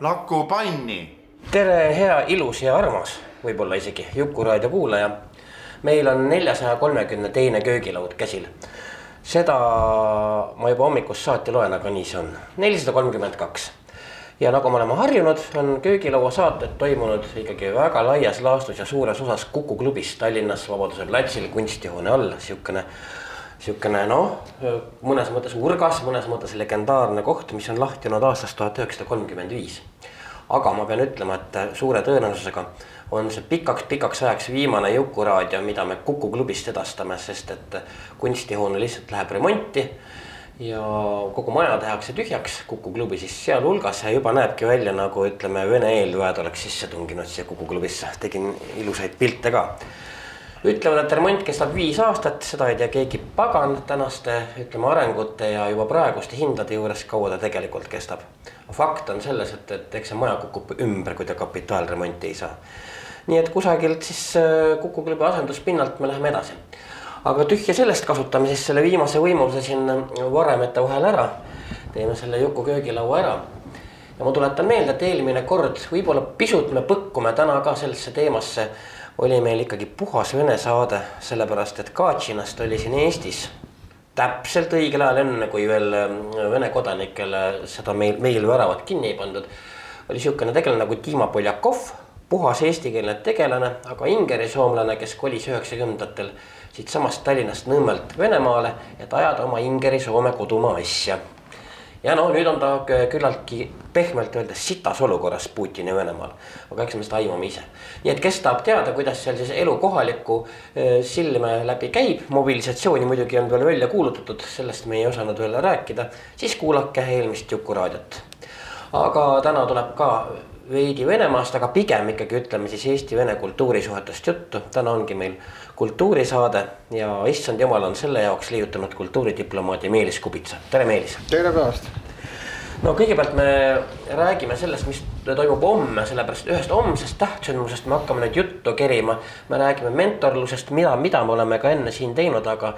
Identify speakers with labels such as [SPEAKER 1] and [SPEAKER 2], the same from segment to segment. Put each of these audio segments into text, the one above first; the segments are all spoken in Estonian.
[SPEAKER 1] Laku panni.
[SPEAKER 2] tere, hea, ilus ja armas, võib-olla isegi Juku raadio kuulaja. meil on neljasaja kolmekümne teine köögilaud käsil. seda ma juba hommikust saati loen, aga nii see on, nelisada kolmkümmend kaks. ja nagu me oleme harjunud, on köögilaua saated toimunud ikkagi väga laias laastus ja suures osas Kuku klubis Tallinnas Vabaduse platsil kunstihoone all, sihukene sihukene noh, mõnes mõttes urgas, mõnes mõttes legendaarne koht, mis on lahti olnud aastast tuhat üheksasada kolmkümmend viis. aga ma pean ütlema, et suure tõenäosusega on see pikaks-pikaks ajaks viimane Juku-raadio, mida me Kuku klubist edastame, sest et kunstihoone lihtsalt läheb remonti. ja kogu maja tehakse tühjaks, Kuku klubi siis sealhulgas ja juba näebki välja nagu ütleme, Vene eelväed oleks sisse tunginud siia Kuku klubisse, tegin ilusaid pilte ka ütlevad, et remont kestab viis aastat, seda ei tea keegi pagan tänaste ütleme arengute ja juba praeguste hindade juures, kaua ta tegelikult kestab. fakt on selles, et, et eks see maja kukub ümber, kui ta kapitaalremonti ei saa. nii et kusagilt siis äh, Kuku klubi asenduspinnalt me läheme edasi. aga tühja sellest, kasutame siis selle viimase võimaluse siin varemete vahel ära. teeme selle Juku köögilaua ära ja ma tuletan meelde, et eelmine kord võib-olla pisut me põkkume täna ka sellesse teemasse oli meil ikkagi puhas vene saade, sellepärast et Katšinast oli siin Eestis täpselt õigel ajal, enne kui veel ähm, Vene kodanikele seda meil, meil väravat kinni ei pandud. oli sihukene tegelane nagu Dima Poljakov, puhas eestikeelne tegelane, aga ingerisoomlane, kes kolis üheksakümnendatel siitsamast Tallinnast Nõmmelt Venemaale, et ajada oma ingeri-soome kodumaa asja ja no nüüd on ta küllaltki pehmelt öeldes sitas olukorras Putini Venemaal. aga eks me seda aimame ise. nii et kes tahab teada, kuidas seal siis elu kohalikku eh, silme läbi käib, mobilisatsiooni muidugi on veel välja kuulutatud, sellest me ei osanud veel rääkida, siis kuulake eelmist Juku raadiot. aga täna tuleb ka veidi Venemaast, aga pigem ikkagi ütleme siis Eesti-Vene kultuurisuhetest juttu. täna ongi meil kultuurisaade ja issand jumal on selle jaoks liigutanud kultuuridiplomaadi Meelis Kubitsa, tere Meelis.
[SPEAKER 3] tere päevast.
[SPEAKER 2] no kõigepealt me räägime sellest, mis toimub homme, sellepärast ühest homsest tähtsündmusest me hakkame nüüd juttu kerima. me räägime mentorlusest, mida, mida me oleme ka enne siin teinud, aga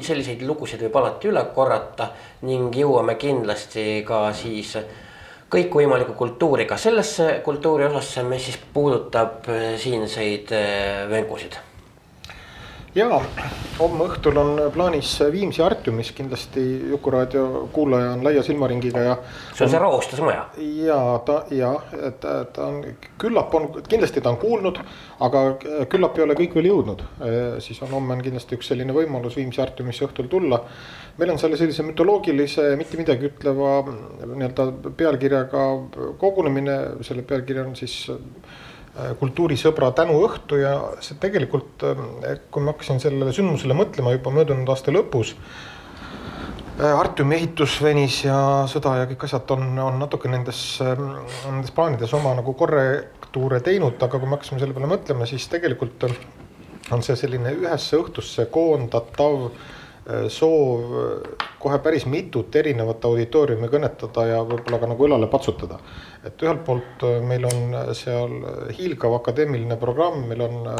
[SPEAKER 2] selliseid lugusid võib alati üle korrata ning jõuame kindlasti ka siis kõikvõimalikku kultuuri, ka sellesse kultuuri osasse, mis siis puudutab eh, siinseid eh, venkusid.
[SPEAKER 3] Ja homme õhtul on plaanis Viimsi Artiumis kindlasti Jukuraadio kuulaja on laia silmaringiga ja.
[SPEAKER 2] see on see roostusmaja.
[SPEAKER 3] ja ta ja et ta on küllap on kindlasti ta on kuulnud, aga küllap ei ole kõik veel jõudnud. siis on homme on kindlasti üks selline võimalus Viimsi Artiumisse õhtul tulla meil on seal sellise mütoloogilise, mitte midagi ütleva nii-öelda pealkirjaga kogunemine, selle pealkiri on siis kultuurisõbra tänuõhtu ja see tegelikult, äh, kui ma hakkasin sellele sündmusele mõtlema juba möödunud aasta lõpus. Äh, Artiumi ehitus venis ja sõda ja kõik asjad on, on natuke nendes, nendes plaanides oma nagu korrektuure teinud, aga kui me hakkasime selle peale mõtlema, siis tegelikult on see selline ühesse õhtusse koondatav Äh, soov äh, kohe päris mitut erinevat auditooriumi kõnetada ja võib-olla ka nagu õlale patsutada. et ühelt poolt äh, meil on seal hiilgav akadeemiline programm, meil on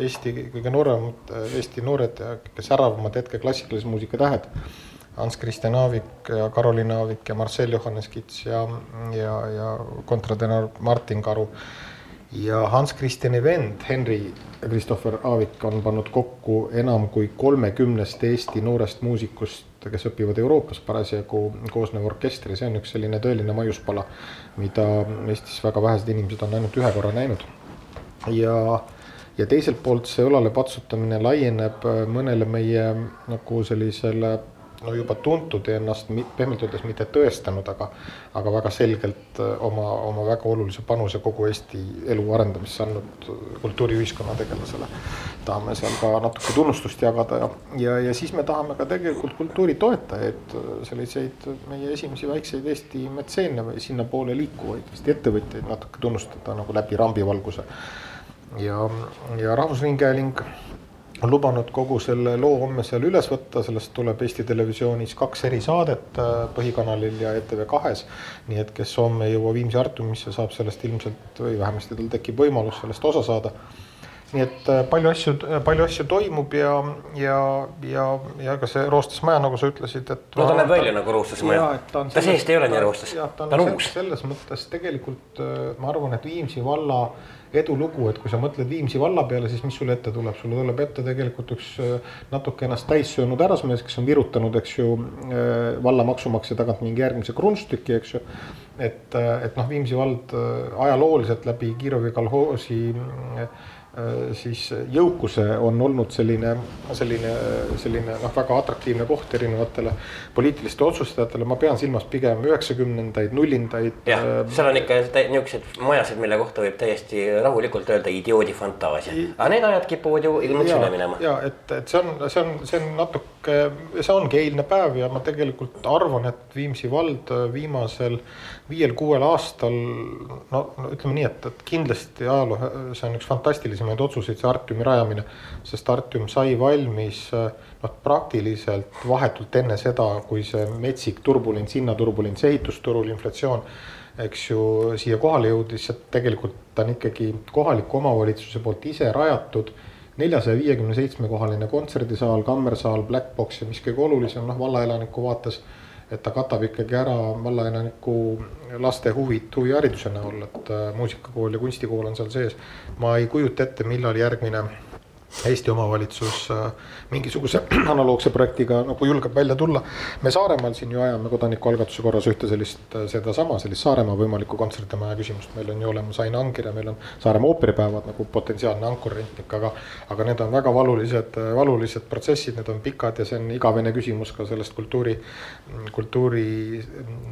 [SPEAKER 3] Eesti kõige nooremad, Eesti noored ja kõige säravamad hetke klassikalise muusika tähed. Hans Christian Aavik ja Karoliin Aavik ja Marcel Johannes Kits ja, ja, ja kontratenor Martin Karu ja Hans Christiani vend Henri Christopher Aavik on pannud kokku enam kui kolmekümnest Eesti noorest muusikust, kes õpivad Euroopas parasjagu koosnev orkester ja see on üks selline tõeline maiuspala, mida Eestis väga vähesed inimesed on ainult ühe korra näinud. ja, ja teiselt poolt see õlale patsutamine laieneb mõnele meie nagu sellisele no juba tuntud ja ennast pehmelt öeldes mitte tõestanud, aga aga väga selgelt oma, oma väga olulise panuse kogu Eesti elu arendamisse andnud kultuuriühiskonna tegelasele. tahame seal ka natuke tunnustust jagada ja, ja, ja siis me tahame ka tegelikult kultuuri toetajaid, selliseid meie esimesi väikseid Eesti metseene või sinnapoole liikuvaid Eesti ettevõtjaid natuke tunnustada nagu läbi rambivalguse. ja, ja Rahvusringhääling on lubanud kogu selle loo homme seal üles võtta, sellest tuleb Eesti Televisioonis kaks erisaadet äh, Põhikanalil ja ETV kahes. nii et kes homme ei jõua Viimsi Artumisse, saab sellest ilmselt või vähemasti tal tekib võimalus sellest osa saada. nii et äh, palju asju, palju asju toimub ja, ja, ja, ja ka see roostes maja, nagu sa ütlesid, et.
[SPEAKER 2] no ta näeb välja nagu roostes maja. ta, ta seest ei ole nii roostes,
[SPEAKER 3] ta on uus. selles mõttes tegelikult äh, ma arvan, et Viimsi valla edulugu, et kui sa mõtled Viimsi valla peale, siis mis sulle ette tuleb, sulle tuleb ette tegelikult üks äh, natuke ennast täis söönud härrasmees, kes on virutanud, eks ju, äh, valla maksumaksja tagant mingi järgmise krunstüki, eks ju. et, äh, et noh, Viimsi vald ajalooliselt läbi Kirovi kolhoosi Äh, siis jõukuse on olnud selline, selline, selline noh, väga atraktiivne koht erinevatele poliitilistele otsustajatele, ma pean silmas pigem üheksakümnendaid, nullindaid.
[SPEAKER 2] jah, äh, seal on ikka niisuguseid majasid, mille kohta võib täiesti rahulikult öelda idioodi fantaasia, aga need ajad kipuvad ju ilmselt üle minema.
[SPEAKER 3] ja et, et see on, see on, see on natuke, see ongi eilne päev ja ma tegelikult arvan, et Viimsi vald viimasel viiel-kuuel aastal no ütleme nii, et, et kindlasti ajaloo, see on üks fantastilisemaid otsuseid, see Artiumi rajamine. sest Artium sai valmis noh, praktiliselt vahetult enne seda, kui see metsik turbulents, hinnaturbulents, ehitusturul inflatsioon eks ju siia kohale jõudis, et tegelikult ta on ikkagi kohaliku omavalitsuse poolt ise rajatud neljasaja viiekümne seitsme kohaline kontserdisaal, kammersaal, black box ja mis kõige olulisem, noh vallaelaniku vaates et ta katab ikkagi ära vallaelaniku laste huvid huvihariduse näol, et äh, muusikakool ja kunstikool on seal sees. ma ei kujuta ette, millal järgmine Eesti omavalitsus äh, mingisuguse analoogse projektiga nagu julgeb välja tulla. me Saaremaal siin ju ajame kodanikualgatuse korras ühte sellist, äh, sedasama sellist Saaremaa võimalikku kontserdimaja küsimust, meil on ju olemas Ain Ankir ja meil on Saaremaa ooperipäevad nagu potentsiaalne ankurrentnik, aga. aga need on väga valulised, äh, valulised protsessid, need on pikad ja see on igavene küsimus ka sellest kultuuri, kultuuri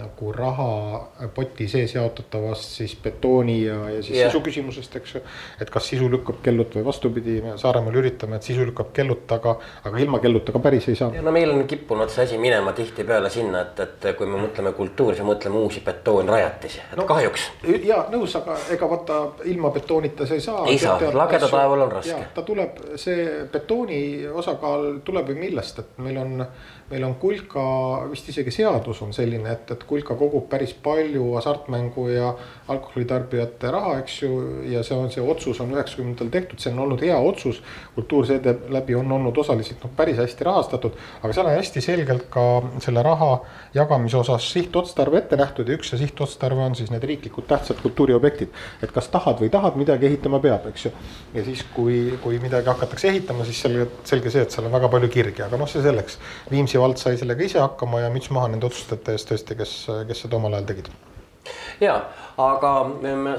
[SPEAKER 3] nagu rahapoti sees jaotatavast siis betooni ja, ja siis yeah. sisu küsimusest, eks ju. et kas sisu lükkab kellut või vastupidi, Saaremaal Saaremaal üritame, et sisu lükkab kelluta, aga, aga ilma kelluta ka päris ei saa.
[SPEAKER 2] no meil on kippunud see asi minema tihtipeale sinna, et, et kui me mõtleme kultuuri, siis mõtleme uusi betoonrajatisi, et no, kahjuks.
[SPEAKER 3] ja nõus, aga ega vaata ilma betoonita sa ei saa.
[SPEAKER 2] ei saa, lageda taeval on raske.
[SPEAKER 3] ta tuleb, see betooni osakaal tuleb ju millest, et meil on meil on kulka, vist isegi seadus on selline, et, et kulka kogub päris palju hasartmängu ja alkoholitarbijate raha, eks ju. ja see on, see otsus on üheksakümnendatel tehtud, see on olnud hea otsus. kultuur seeläbi on olnud osaliselt noh, päris hästi rahastatud, aga seal on hästi selgelt ka selle raha jagamise osas sihtotstarve ette nähtud ja üks see sihtotstarve on siis need riiklikud tähtsad kultuuriobjektid. et kas tahad või tahad, midagi ehitama peab, eks ju. ja siis, kui, kui midagi hakatakse ehitama, siis selge, selge see, et seal on väga palju kirgi, aga noh, see selleks. Viimsi vald sai sellega ise hakkama ja müts maha nende otsustajate eest tõesti, kes, kes seda omal ajal tegid?
[SPEAKER 2] Ja, aga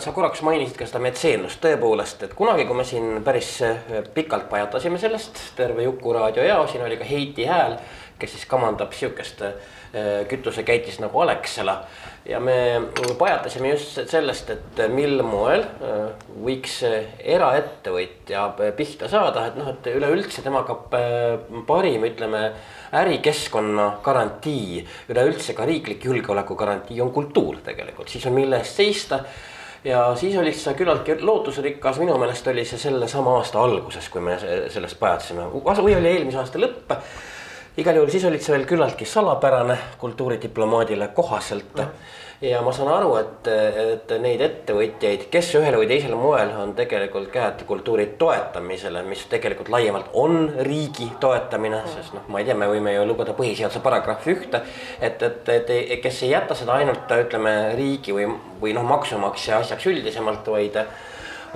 [SPEAKER 2] sa korraks mainisid ka seda metseenlust tõepoolest, et kunagi, kui me siin päris eh, pikalt pajatasime sellest, terve Juku-raadio jao, siin oli ka Heiti Hääl, kes siis kamandab sihukest äh, kütusekäitis nagu Alexela. ja me pajatasime just sellest, et mil moel äh, võiks eraettevõtja pihta saada, et noh, et üleüldse temaga parim, ütleme ärikeskkonna garantii, üleüldse ka riiklik julgeoleku garantii on kultuur tegelikult, siis on mille eest seista. Ja siis olid sa küllaltki lootusrikas, minu meelest oli see sellesama aasta alguses, kui me sellest pajatasime või oli eelmise aasta lõpp igal juhul siis olid see veel küllaltki salapärane kultuuridiplomaadile kohaselt mm. ja ma saan aru, et, et neid ettevõtjaid, kes ühel või teisel moel on tegelikult käed kultuuri toetamisele, mis tegelikult laiemalt on riigi toetamine mm., sest noh, ma ei tea, me võime ju lugeda põhiseaduse paragrahvi ühte. et, et, et kes ei jäta seda ainult ütleme riigi või, või noh, maksumaksja asjaks üldisemalt, vaid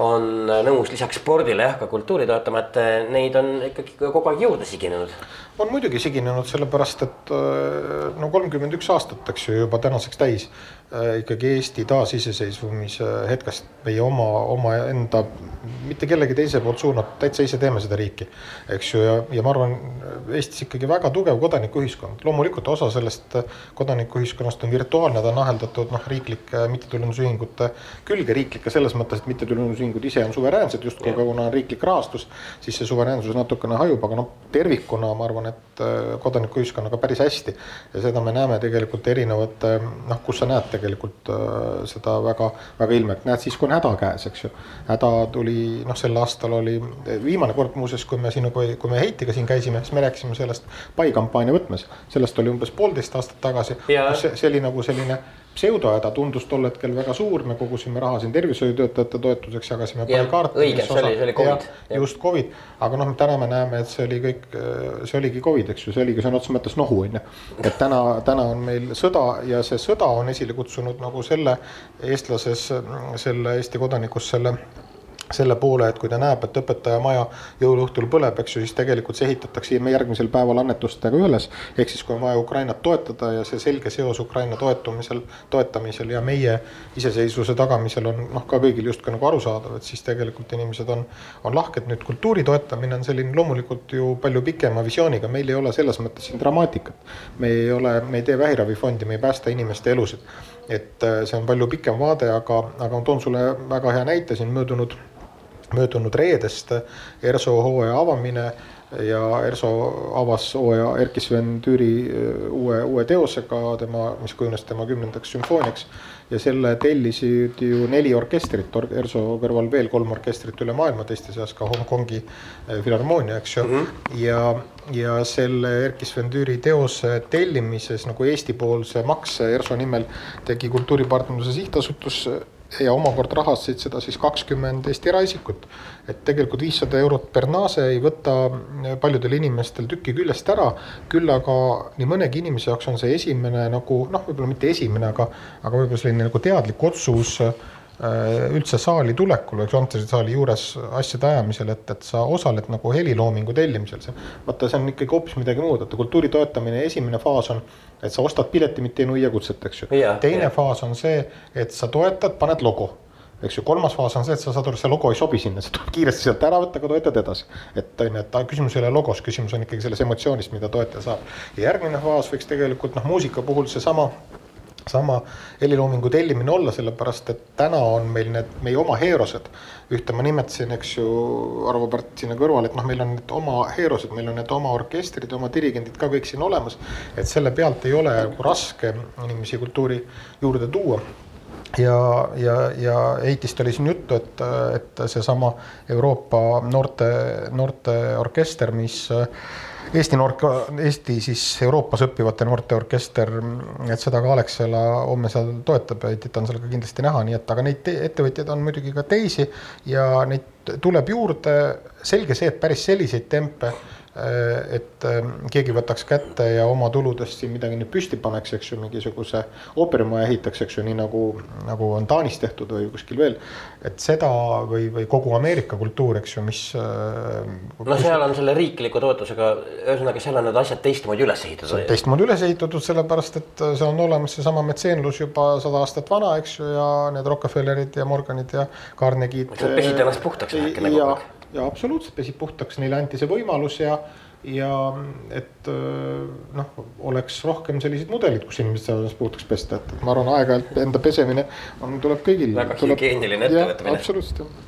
[SPEAKER 2] on nõus lisaks spordile jah, ka kultuuri toetama, et neid on ikkagi kogu aeg juurde siginenud.
[SPEAKER 3] On muidugi siginenud, sellepärast et äh, no kolmkümmend üks aastat, eks ju, juba tänaseks täis ikkagi Eesti taasiseseisvumise hetkest meie oma, omaenda, mitte kellegi teise poolt suunatud, täitsa ise teeme seda riiki, eks ju, ja, ja ma arvan, Eestis ikkagi väga tugev kodanikuühiskond, loomulikult osa sellest kodanikuühiskonnast on virtuaalne, ta on aheldatud noh, riiklike mittetulundusühingute külge, riiklike selles mõttes, et mittetulundusühingud ise on suveräänsed justkui, aga kuna on riiklik rahastus, siis see suveräänsus natukene hajub, aga noh, tervikuna ma arvan, et äh, kodanikuühiskonnaga päris hästi. Ja seda me näeme tegelikult erinevate noh, kus sa näed tegelikult äh, seda väga, väga ilmelt, näed siis, kui on häda käes, eks ju. häda tuli noh, sel aastal oli viimane kord muuseas, kui me siin, kui, me Heitiga siin käisime, siis me rääkisime sellest pai kampaania võtmes, sellest oli umbes poolteist aastat tagasi. see, see oli nagu selline pseudohäda tundus tol hetkel väga suur, me kogusime raha siin tervishoiutöötajate toetuseks, jagasime
[SPEAKER 2] kaarte. õige, see oli, see oli Covid.
[SPEAKER 3] just Covid, aga noh, täna me näeme, et see oli kõik, see oligi Covid, eks ju, see oligi sõna otseses mõttes nohu on ju. et täna, täna on meil sõda ja see sõda on esile kutsunud nagu selle eestlases, selle Eesti kodanikus selle selle poole, et kui ta näeb, et õpetaja maja jõuluõhtul põleb, eks ju, siis tegelikult see ehitatakse järgmisel päeval annetustega üles. ehk siis, kui on vaja Ukrainat toetada ja see selge seos Ukraina toetumisel, toetamisel ja meie iseseisvuse tagamisel on noh, ka kõigil justkui nagu arusaadav, et siis tegelikult inimesed on, on lahked. nüüd kultuuri toetamine on selline loomulikult ju palju pikema visiooniga, meil ei ole selles mõttes siin dramaatikat. me ei ole, me ei tee vähiravifondi, me ei päästa inimeste elusid. et äh, see on palju pikem vaade, aga, aga ma toon sulle väga hea näite siin möödunud möödunud reedest ERSO hooaja avamine ja ERSO avas hooaja Erkki Sven Tüüri äh, uue, uue teosega, tema, mis kujunes tema kümnendaks sümfooniaks. ja selle tellisid ju neli orkestrit, ERSO kõrval veel kolm orkestrit üle maailma, teiste seas ka Hongkongi äh, filharmoonia, eks ju mm. -hmm. ja, ja selle Erkki Sven Tüüri teose tellimises nagu Eesti-poolse makse ERSO nimel tegi Kultuuripartnerluse Sihtasutus ja omakorda rahastasid seda siis kakskümmend Eesti eraisikut. et tegelikult viissada eurot per nase ei võta paljudel inimestel tükki küljest ära, küll aga nii mõnegi inimese jaoks on see esimene nagu noh, võib-olla mitte esimene, aga, aga võib-olla selline nagu teadlik otsus Äh, üldse saali tulekul või kontserdsaali juures asjade ajamisel, et, et sa osaled nagu heliloomingu tellimisel, see. vaata, see on ikkagi hoopis midagi muud, vaata kultuuri toetamine, esimene faas on, et sa ostad pileti, mitte ei nuia kutset, eks ju. teine ja. faas on see, et sa toetad, paned logo eks ju, kolmas faas on see, et sa saad aru, see logo ei sobi sinna, see tuleb kiiresti sealt ära võtta, aga toetad edasi. et on ju, et küsimus ei ole logos, küsimus on ikkagi selles emotsioonis, mida toetaja saab. ja järgmine faas võiks tegelikult noh, muusika puhul seesama sama heliloomingu tellimine olla, sellepärast et täna on meil need meie oma heerosed. ühte ma nimetasin, eks ju, Arvo Pärt sinna kõrval, et noh, meil on need oma heerosed, meil on need oma orkestrid oma dirigendid ka kõik siin olemas. et selle pealt ei ole raske inimesi kultuuri juurde tuua ja, ja, ja Heitist oli siin juttu, et, et seesama Euroopa noorte, noorteorkester, mis Eesti noor, Eesti siis Euroopas õppivate noorte orkester, et seda ka Alexela homme seal toetab ja Heitit on seal ka kindlasti näha, nii et aga neid ettevõtjaid on muidugi ka teisi ja neid tuleb juurde. Selge see, et päris selliseid tempe Äh, et ähm, keegi võtaks kätte ja oma tuludest siin midagi nüüd püsti paneks, eks ju, mingisuguse ooperimaja ehitaks, eks ju, nii nagu, nagu on Taanis tehtud või kuskil veel. et seda või, või kogu Ameerika kultuur, eks ju, mis.
[SPEAKER 2] Äh, no seal on selle riikliku toetusega, ühesõnaga seal on need asjad teistmoodi üles ehitatud.
[SPEAKER 3] teistmoodi üles ehitatud, sellepärast et see on olemas seesama metseenlus juba sada aastat vana, eks ju, ja need Rockefellerid ja Morganid ja Carnegie'd.
[SPEAKER 2] pesid ennast puhtaks äkki
[SPEAKER 3] nagu ja absoluutselt pesib puhtaks, neile anti see võimalus ja, ja et noh, oleks rohkem selliseid mudeleid, kus inimesed saavad ennast puhtaks pesta, et ma arvan, aeg-ajalt enda pesemine on, tuleb kõigil.
[SPEAKER 2] väga hügieeniline ettevõtmine.
[SPEAKER 3] absoluutselt.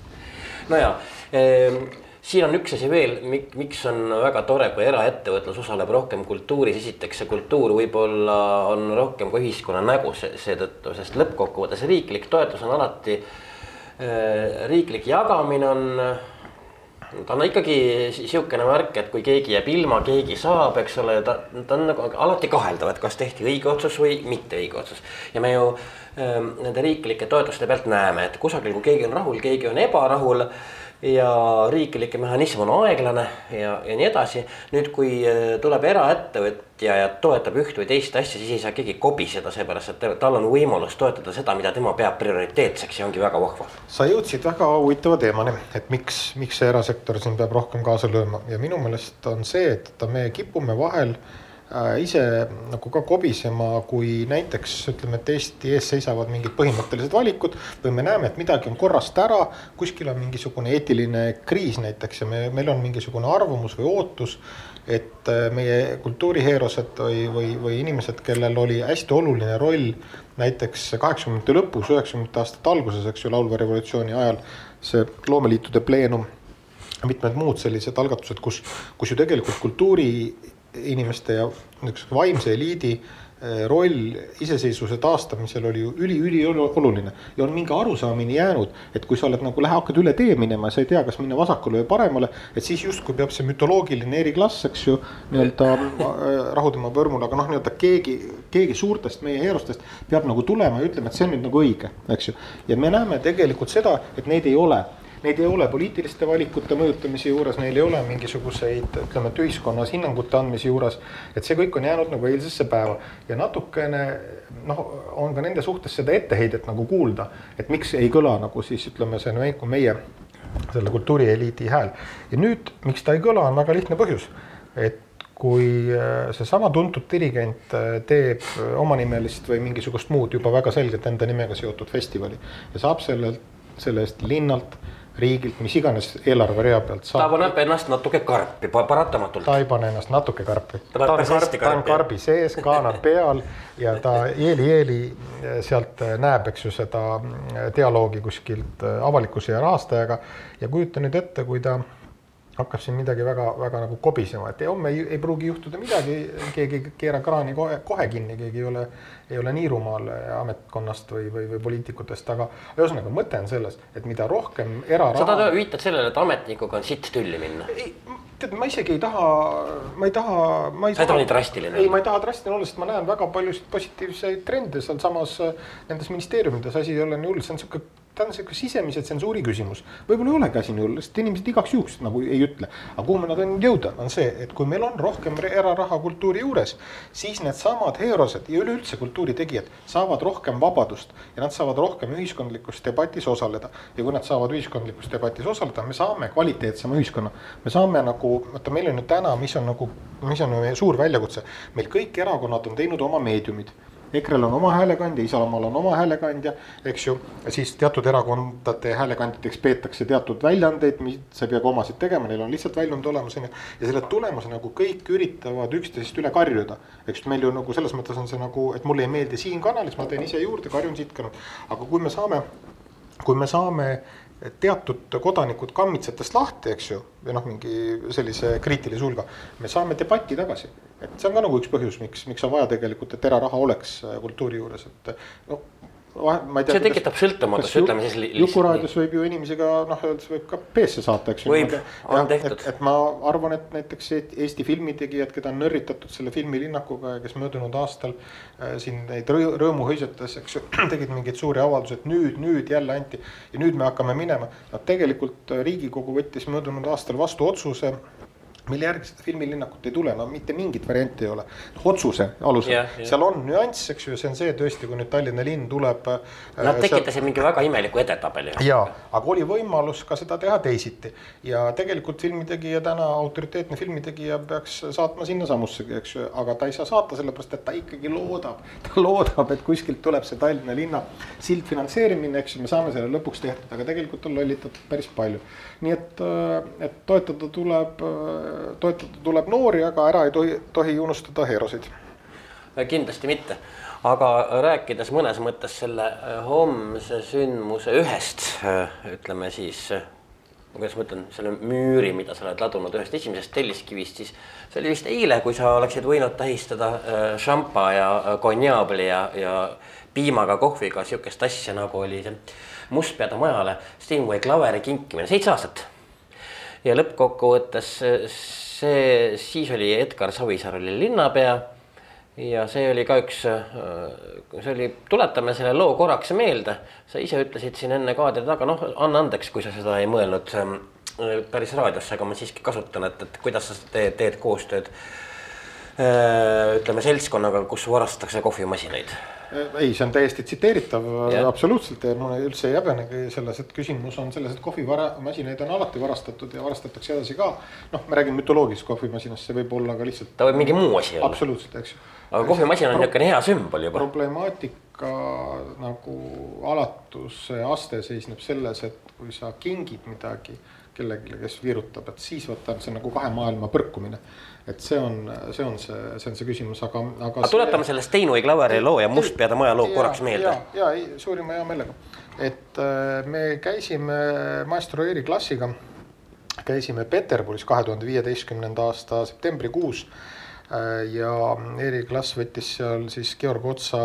[SPEAKER 2] no ja eh, siin on üks asi veel, miks on väga tore, kui eraettevõtlus osaleb rohkem kultuuris, esiteks see kultuur võib-olla on rohkem ka ühiskonna nägu seetõttu, sest lõppkokkuvõttes riiklik toetus on alati eh,, riiklik jagamine on ta on ikkagi sihukene värk, et kui keegi jääb ilma, keegi saab, eks ole, ta, ta on nagu alati kaheldav, et kas tehti õige otsus või mitte õige otsus. ja me ju ähm, nende riiklike toetuste pealt näeme, et kusagil, kui keegi on rahul, keegi on ebarahul ja riiklik mehhanism on aeglane ja, ja nii edasi. nüüd, kui äh, tuleb eraettevõtja ja toetab üht või teist asja, siis ei saa keegi kobiseda, seepärast et tal on võimalus toetada seda, mida tema peab prioriteetseks ja ongi väga vahva.
[SPEAKER 3] sa jõudsid väga huvitava teemani, et miks, miks see erasektor siin peab rohkem kaasa lööma ja minu meelest on see, et me kipume vahel ise nagu ka kobisema, kui näiteks ütleme, et Eesti ees seisavad mingid põhimõttelised valikud või me näeme, et midagi on korrast ära, kuskil on mingisugune eetiline kriis näiteks ja me, meil on mingisugune arvamus või ootus, et äh, meie kultuuriheerosed või, või, või inimesed, kellel oli hästi oluline roll näiteks kaheksakümnendate lõpus, üheksakümnendate aastate alguses, eks ju, laulva revolutsiooni ajal, see loomeliitude pleenum mitmed muud sellised algatused, kus, kus ju tegelikult kultuuriinimeste ja niisuguse vaimse eliidi eh, roll iseseisvuse taastamisel oli ju üli-ülioluline ja on mingi arusaamine jäänud, et kui sa oled nagu lähe, hakkad üle tee minema ja sa ei tea, kas minna vasakule või paremale, et siis justkui peab see mütoloogiline eriklass, eks ju, nii-öelda eh, rahu tema põrmule, aga noh, nii-öelda keegi, keegi suurtest meie heerustest peab nagu tulema ja ütlema, et see on nüüd nagu õige, eks ju. ja me näeme tegelikult seda, et neid ei ole neid ei ole poliitiliste valikute mõjutamise juures, neil ei ole mingisuguseid, ütleme, et ühiskonnas hinnangute andmise juures. et see kõik on jäänud nagu eilsesse päeva ja natukene noh, on ka nende suhtes seda etteheidet nagu kuulda, et miks ei kõla nagu siis ütleme, see nagu meie selle kultuurieliidi hääl. ja nüüd, miks ta ei kõla, on väga lihtne põhjus, et kui äh, seesama tuntud dirigent äh, teeb omanimelist või mingisugust muud juba väga selgelt enda nimega seotud festivali ja saab sellelt, selle eest linnalt riigilt, mis iganes eelarverea pealt
[SPEAKER 2] saab. ta paneb ennast natuke karpi, paratamatult.
[SPEAKER 3] ta ei pane ennast natuke karpi. ta, ta on, karp, ta on karbi sees, kaanad peal ja ta eeli-eeli sealt näeb, eks ju, seda dialoogi kuskilt avalikkuse ja rahastajaga. ja kujuta nüüd ette, kui ta hakkab siin midagi väga-väga nagu kobisema, et homme ei, ei pruugi juhtuda midagi, keegi ei keera kraani kohe, kohe kinni, keegi ei ole, ei ole nii rumal ametkonnast või, või, või poliitikutest, aga ühesõnaga mõte on selles, et mida rohkem eraraha.
[SPEAKER 2] sa tahad, viitad sellele, et ametnikuga on sitt tülli minna?
[SPEAKER 3] tead, ma isegi ei taha, ma ei taha, ma
[SPEAKER 2] ei sa ei taha nii drastiline
[SPEAKER 3] ei, ma ei taha drastiline olla, sest ma näen väga paljusid positiivseid trende sealsamas nendes ministeeriumides, asi ei ole nii hull, see on sihuke ta on sihuke sisemise tsensuuri küsimus. võib-olla ei olegi asi nii hull, sest inimesed igaks juhuks nagu ei ütle. aga kuhu ma tahan jõuda, on see, et kui meil on rohkem eraraha kultuuri juures, siis needsamad heerosed ja üleüldse kultuuritegijad saavad rohkem vabadust ja nad saavad rohkem ühiskondlikus debatis osaleda. ja kui nad saavad ühiskondlikus debatis osaleda, me saame kvaliteetsema ühiskonna. me saame nagu, vaata, meil on ju täna, mis on nagu, mis on suur väljakutse, meil kõik erakonnad on teinud oma meediumid EKRE-l on oma häälekandja, Isamaal on oma häälekandja, eks ju. siis teatud erakondade häälekandjateks peetakse teatud väljaandeid, mis sa ei pea ka omasid tegema, neil on lihtsalt väljund olemas, on ju. ja selle tulemusena nagu kõik üritavad üksteisest üle karjuda. eks meil ju nagu selles mõttes on see nagu, et mulle ei meeldi siin kanalis, ma teen ise juurde, karjun siit kanalt. aga kui me saame, kui me saame teatud kodanikud kammitsatest lahti, eks ju, või noh, mingi sellise kriitilise hulga, me saame debatti tagasi. et see on ka nagu üks põhjus, miks, miks on vaja tegelikult, et eraraha oleks kultuuri juures, et noh
[SPEAKER 2] tea. see tekitab sõltumatust, ütleme siis.
[SPEAKER 3] Jukuraadios võib ju inimesi ka noh, öeldes võib ka B-sse saata, eks
[SPEAKER 2] ju. võib, on tehtud.
[SPEAKER 3] Et, ma arvan, et näiteks Eesti filmitegijad, keda on nörritatud selle filmilinnakuga ja kes möödunud aastal äh, siin neid rõõmu hõisates, eks ju, tegid mingeid suuri avaldusi, et nüüd, nüüd jälle anti ja nüüd me hakkame minema. no tegelikult Riigikogu võttis möödunud aastal vastu otsuse mille järgi seda filmilinnakut ei tule, no mitte mingit varianti ei ole. otsuse alusel yeah,, yeah. seal on nüanss, eks ju, see on see tõesti, kui nüüd Tallinna linn tuleb.
[SPEAKER 2] Äh, Nad tekitasid seal... mingi väga imeliku edetabeli.
[SPEAKER 3] ja, aga oli võimalus ka seda teha teisiti ja tegelikult filmitegija täna, autoriteetne filmitegija peaks saatma sinnasamusse, eks ju, aga ta ei saa saata, sellepärast et ta ikkagi loodab, ta loodab, et kuskilt tuleb see Tallinna linna sildfinantseerimine, eks ju, me saame selle lõpuks tehtud, aga tegelikult on lollitatud päris palju. nii et, äh, et toetada tuleb äh, toetada tuleb noori, aga ära ei tohi, tohi unustada heerosid.
[SPEAKER 2] kindlasti mitte, aga rääkides mõnes mõttes selle äh, homse sündmuse ühest, äh, ütleme siis äh, kuidas ma ütlen, selle müüri, mida sa oled ladunud ühest esimesest telliskivist, siis see oli vist eile, kui sa oleksid võinud tähistada šampa ja konjaabli ja, ja piimaga kohviga sihukest asja, nagu oli see Mustpeade majale Stingway klaveri kinkimine, seitse aastat ja lõppkokkuvõttes see, siis oli Edgar Savisaar oli linnapea. ja see oli ka üks, see oli, tuletame selle loo korraks meelde. sa ise ütlesid siin enne kaadri taga, noh, anna andeks, kui sa seda ei mõelnud päris raadiosse, aga ma siiski kasutan, et, et kuidas sa teed, teed koostööd ütleme seltskonnaga, kus varastatakse kohvimasinaid
[SPEAKER 3] ei, see on täiesti tsiteeritav yeah. absoluutselt ja ma üldse ei häbenegi selles, et küsimus on selles, et kohvimasinaid on alati varastatud ja varastatakse edasi ka. noh, me räägime mütoloogilisest kohvimasinast, see võib olla ka lihtsalt.
[SPEAKER 2] ta võib mingi muu asi
[SPEAKER 3] olla. absoluutselt, eks ju.
[SPEAKER 2] aga kohvimasin on niisugune hea sümbol juba.
[SPEAKER 3] problemaatika nagu alatuse aste seisneb selles, et kui sa kingid midagi kellelegi, kes virutab, et siis vaata, see on nagu kahe maailma põrkumine. et see on, see on see, see on see küsimus, aga, aga.
[SPEAKER 2] aga tuletame selle Steinway Klaveri loo ja Mustpeade maja loo korraks meelde.
[SPEAKER 3] ja, ja suurima hea meelega, et äh, me käisime maestro Eeri klassiga, käisime Peterburis kahe tuhande viieteistkümnenda aasta septembrikuus Äh, ja Eeri Klass võttis seal siis Georg Otsa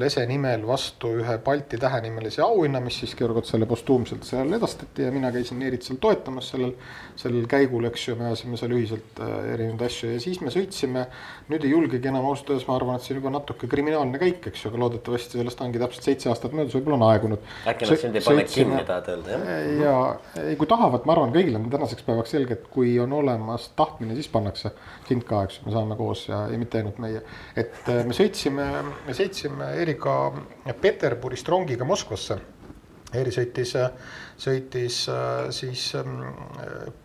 [SPEAKER 3] lese nimel vastu ühe Balti tähenimelise auhinna, mis siis Georg Otsale postuumselt seal edastati ja mina käisin Eerit seal toetamas sellel, sellel käigul, eks ju, me ajasime seal ühiselt äh, erinevaid asju ja siis me sõitsime. nüüd ei julgegi enam ausalt öeldes, ma arvan, et see on juba natuke kriminaalne käik, eks ju, aga loodetavasti sellest ongi täpselt seitse aastat möödas, võib-olla on aegunud.
[SPEAKER 2] äkki nad sind ei pane kinni, tahad öelda,
[SPEAKER 3] jah? ja ei, kui tahavad, ma arvan, kõigil on tänaseks päevaks selge, et kui on olemas tahtmine, siis pannakse sind ka, eks ju, me saame koos ja, ja mitte ainult meie. et äh, me sõitsime, me sõitsime Erika Peterburist rongiga Moskvasse. Eri sõitis, sõitis äh, siis ähm,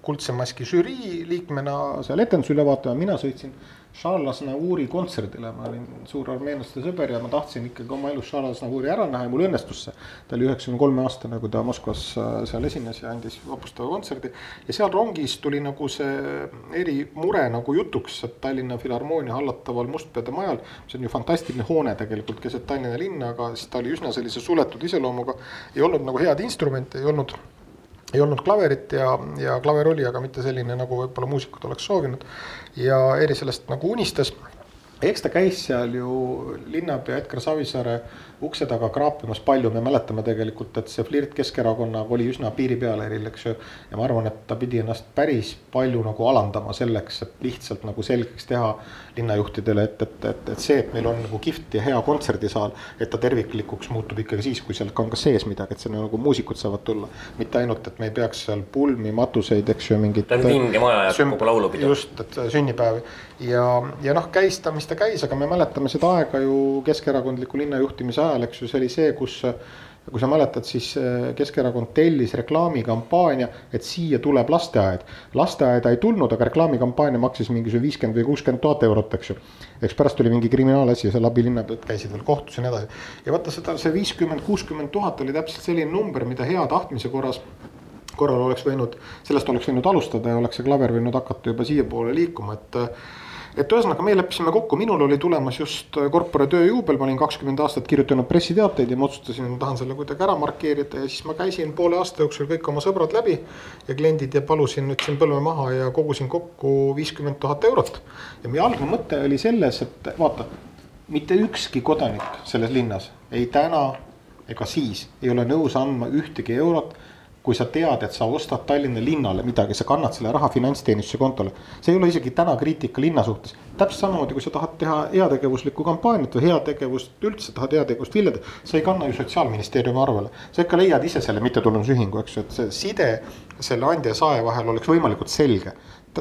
[SPEAKER 3] Kuldse Maski žürii liikmena seal etenduse üle vaatama, mina sõitsin Charles Aznavouri kontserdile, ma olin suur armeenlaste sõber ja ma tahtsin ikkagi oma elus Charles Aznavouri ära näha ja mul õnnestus see. ta oli üheksakümne kolme aastane, kui ta Moskvas äh, seal esines ja andis vapustava kontserdi. ja seal rongis tuli nagu see erimure nagu jutuks, et Tallinna Filharmoonia hallataval Mustpeade majal, mis on ju fantastiline hoone tegelikult keset Tallinna linna, aga siis ta oli üsna sellise suletud iseloomuga. ei olnud nagu head instrumente, ei olnud ei olnud klaverit ja, ja klaver oli, aga mitte selline, nagu võib-olla muusikud oleks soovinud. ja Eri sellest nagu unistas. Eks ta käis seal ju linnapea Edgar Savisaare ukse taga kraapimas palju, me mäletame tegelikult, et see flirt Keskerakonnaga oli üsna piiri peal Eril, eks ju. ja ma arvan, et ta pidi ennast päris palju nagu alandama selleks, et lihtsalt nagu selgeks teha linnajuhtidele, et, et, et, et see, et meil on nagu kihvt ja hea kontserdisaal. et ta terviklikuks muutub ikkagi siis, kui seal on ka sees midagi, et sinna nagu muusikud saavad tulla. mitte ainult, et me ei peaks seal pulmi, matuseid, eks ju, mingit.
[SPEAKER 2] ta on vinge maja ja kogu laulupidu.
[SPEAKER 3] just, et sünnipäevi ja, ja noh, käis ta, mis ta käis, aga me mäletame seda aega ju keskerakondliku linnajuhtimise ajal eks ju, see oli see, kus kui sa mäletad, siis äh, Keskerakond tellis reklaamikampaania, et siia tuleb lasteaed. lasteaeda ei tulnud, aga reklaamikampaania maksis mingisugune viiskümmend või kuuskümmend tuhat eurot, eks ju. eks pärast tuli mingi kriminaalasi ja seal abilinnapead käisid veel kohtus ja nii edasi. ja vaata seda, see viiskümmend, kuuskümmend tuhat oli täpselt selline number, mida hea tahtmise korras korral oleks võinud, sellest oleks võinud alustada ja oleks see klaver võinud hakata juba siiapoole liikuma, et et ühesõnaga, me leppisime kokku, minul oli tulemas just korpora tööjuubel, ma olin kakskümmend aastat kirjutanud pressiteateid ja ma otsustasin, tahan selle kuidagi ära markeerida ja siis ma käisin poole aasta jooksul kõik oma sõbrad läbi. ja kliendid ja palusin, ütlesin põlve maha ja kogusin kokku viiskümmend tuhat eurot. ja meie algne mõte oli selles, et vaata, mitte ükski kodanik selles linnas ei täna ega siis ei ole nõus andma ühtegi eurot kui sa tead, et sa ostad Tallinna linnale midagi, sa kannad selle raha finantsteenistuse kontole. see ei ole isegi täna kriitika linna suhtes. täpselt samamoodi, kui sa tahad teha heategevuslikku kampaaniat või heategevust üldse tahad heategevust viljada, sa ei kanna ju sotsiaalministeeriumi arvele. sa ikka leiad ise selle mittetulundusühingu, eks ju, et see side selle andja ja saaja vahel oleks võimalikult selge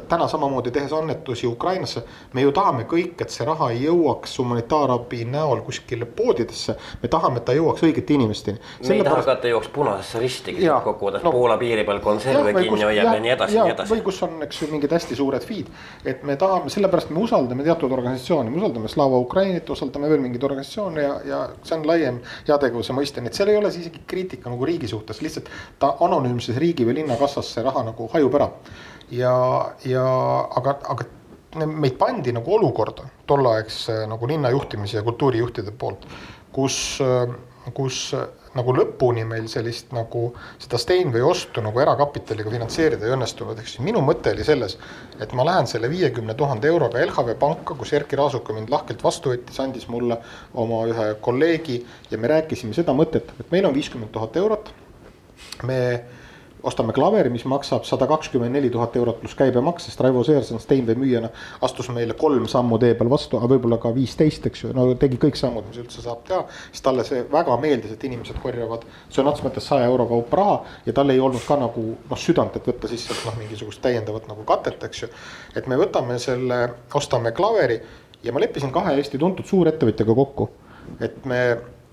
[SPEAKER 3] täna samamoodi tehes annetusi Ukrainasse, me ju tahame kõik, et see raha ei jõuaks humanitaarabi näol kuskile poodidesse. me tahame, et ta jõuaks õigete inimesteni.
[SPEAKER 2] me ei taha ka, et ta jõuaks punasesse risti kokkuvõttes no, Poola piiri peal konserve kinni hoiab ja, ja nii edasi ja nii edasi.
[SPEAKER 3] või kus on, eks ju, mingid hästi suured feed. et me tahame, sellepärast me usaldame teatud organisatsioone, me usaldame Slava Ukrainit, usaldame veel mingeid organisatsioone ja, ja see on laiem heategevuse mõiste, nii et seal ei ole siis isegi kriitika nagu riigi suhtes, lihtsalt ta anonüümses riigi või linna kassas see raha nagu hajub ära ja, ja aga, aga meid pandi nagu olukorda tolleaegse nagu linna juhtimise ja kultuurijuhtide poolt, kus, kus nagu lõpuni meil sellist nagu seda Steinway ostu nagu erakapitaliga finantseerida ei õnnestunud, ehk siis minu mõte oli selles, et ma lähen selle viiekümne tuhande euroga LHV panka, kus Erkki Raasuka mind lahkelt vastu võttis, andis mulle oma ühe kolleegi ja me rääkisime seda mõtet, et meil on viiskümmend tuhat eurot. me ostame klaveri, mis maksab sada kakskümmend neli tuhat eurot pluss käibemaks, sest Raivo Seerson Steinway müüjana astus meile kolm sammu tee peal vastu, aga võib-olla ka viisteist, eks ju, no tegi kõik sammud, mis üldse saab teha. siis talle see väga meeldis, et inimesed korjavad sõna otseses mõttes saja euro kaupa raha ja tal ei olnud ka nagu noh, südant, et võtta sisse noh, mingisugust täiendavat nagu katet, eks ju. et me võtame selle, ostame klaveri ja ma leppisin kahe Eesti tuntud suurettevõtjaga kokku, et me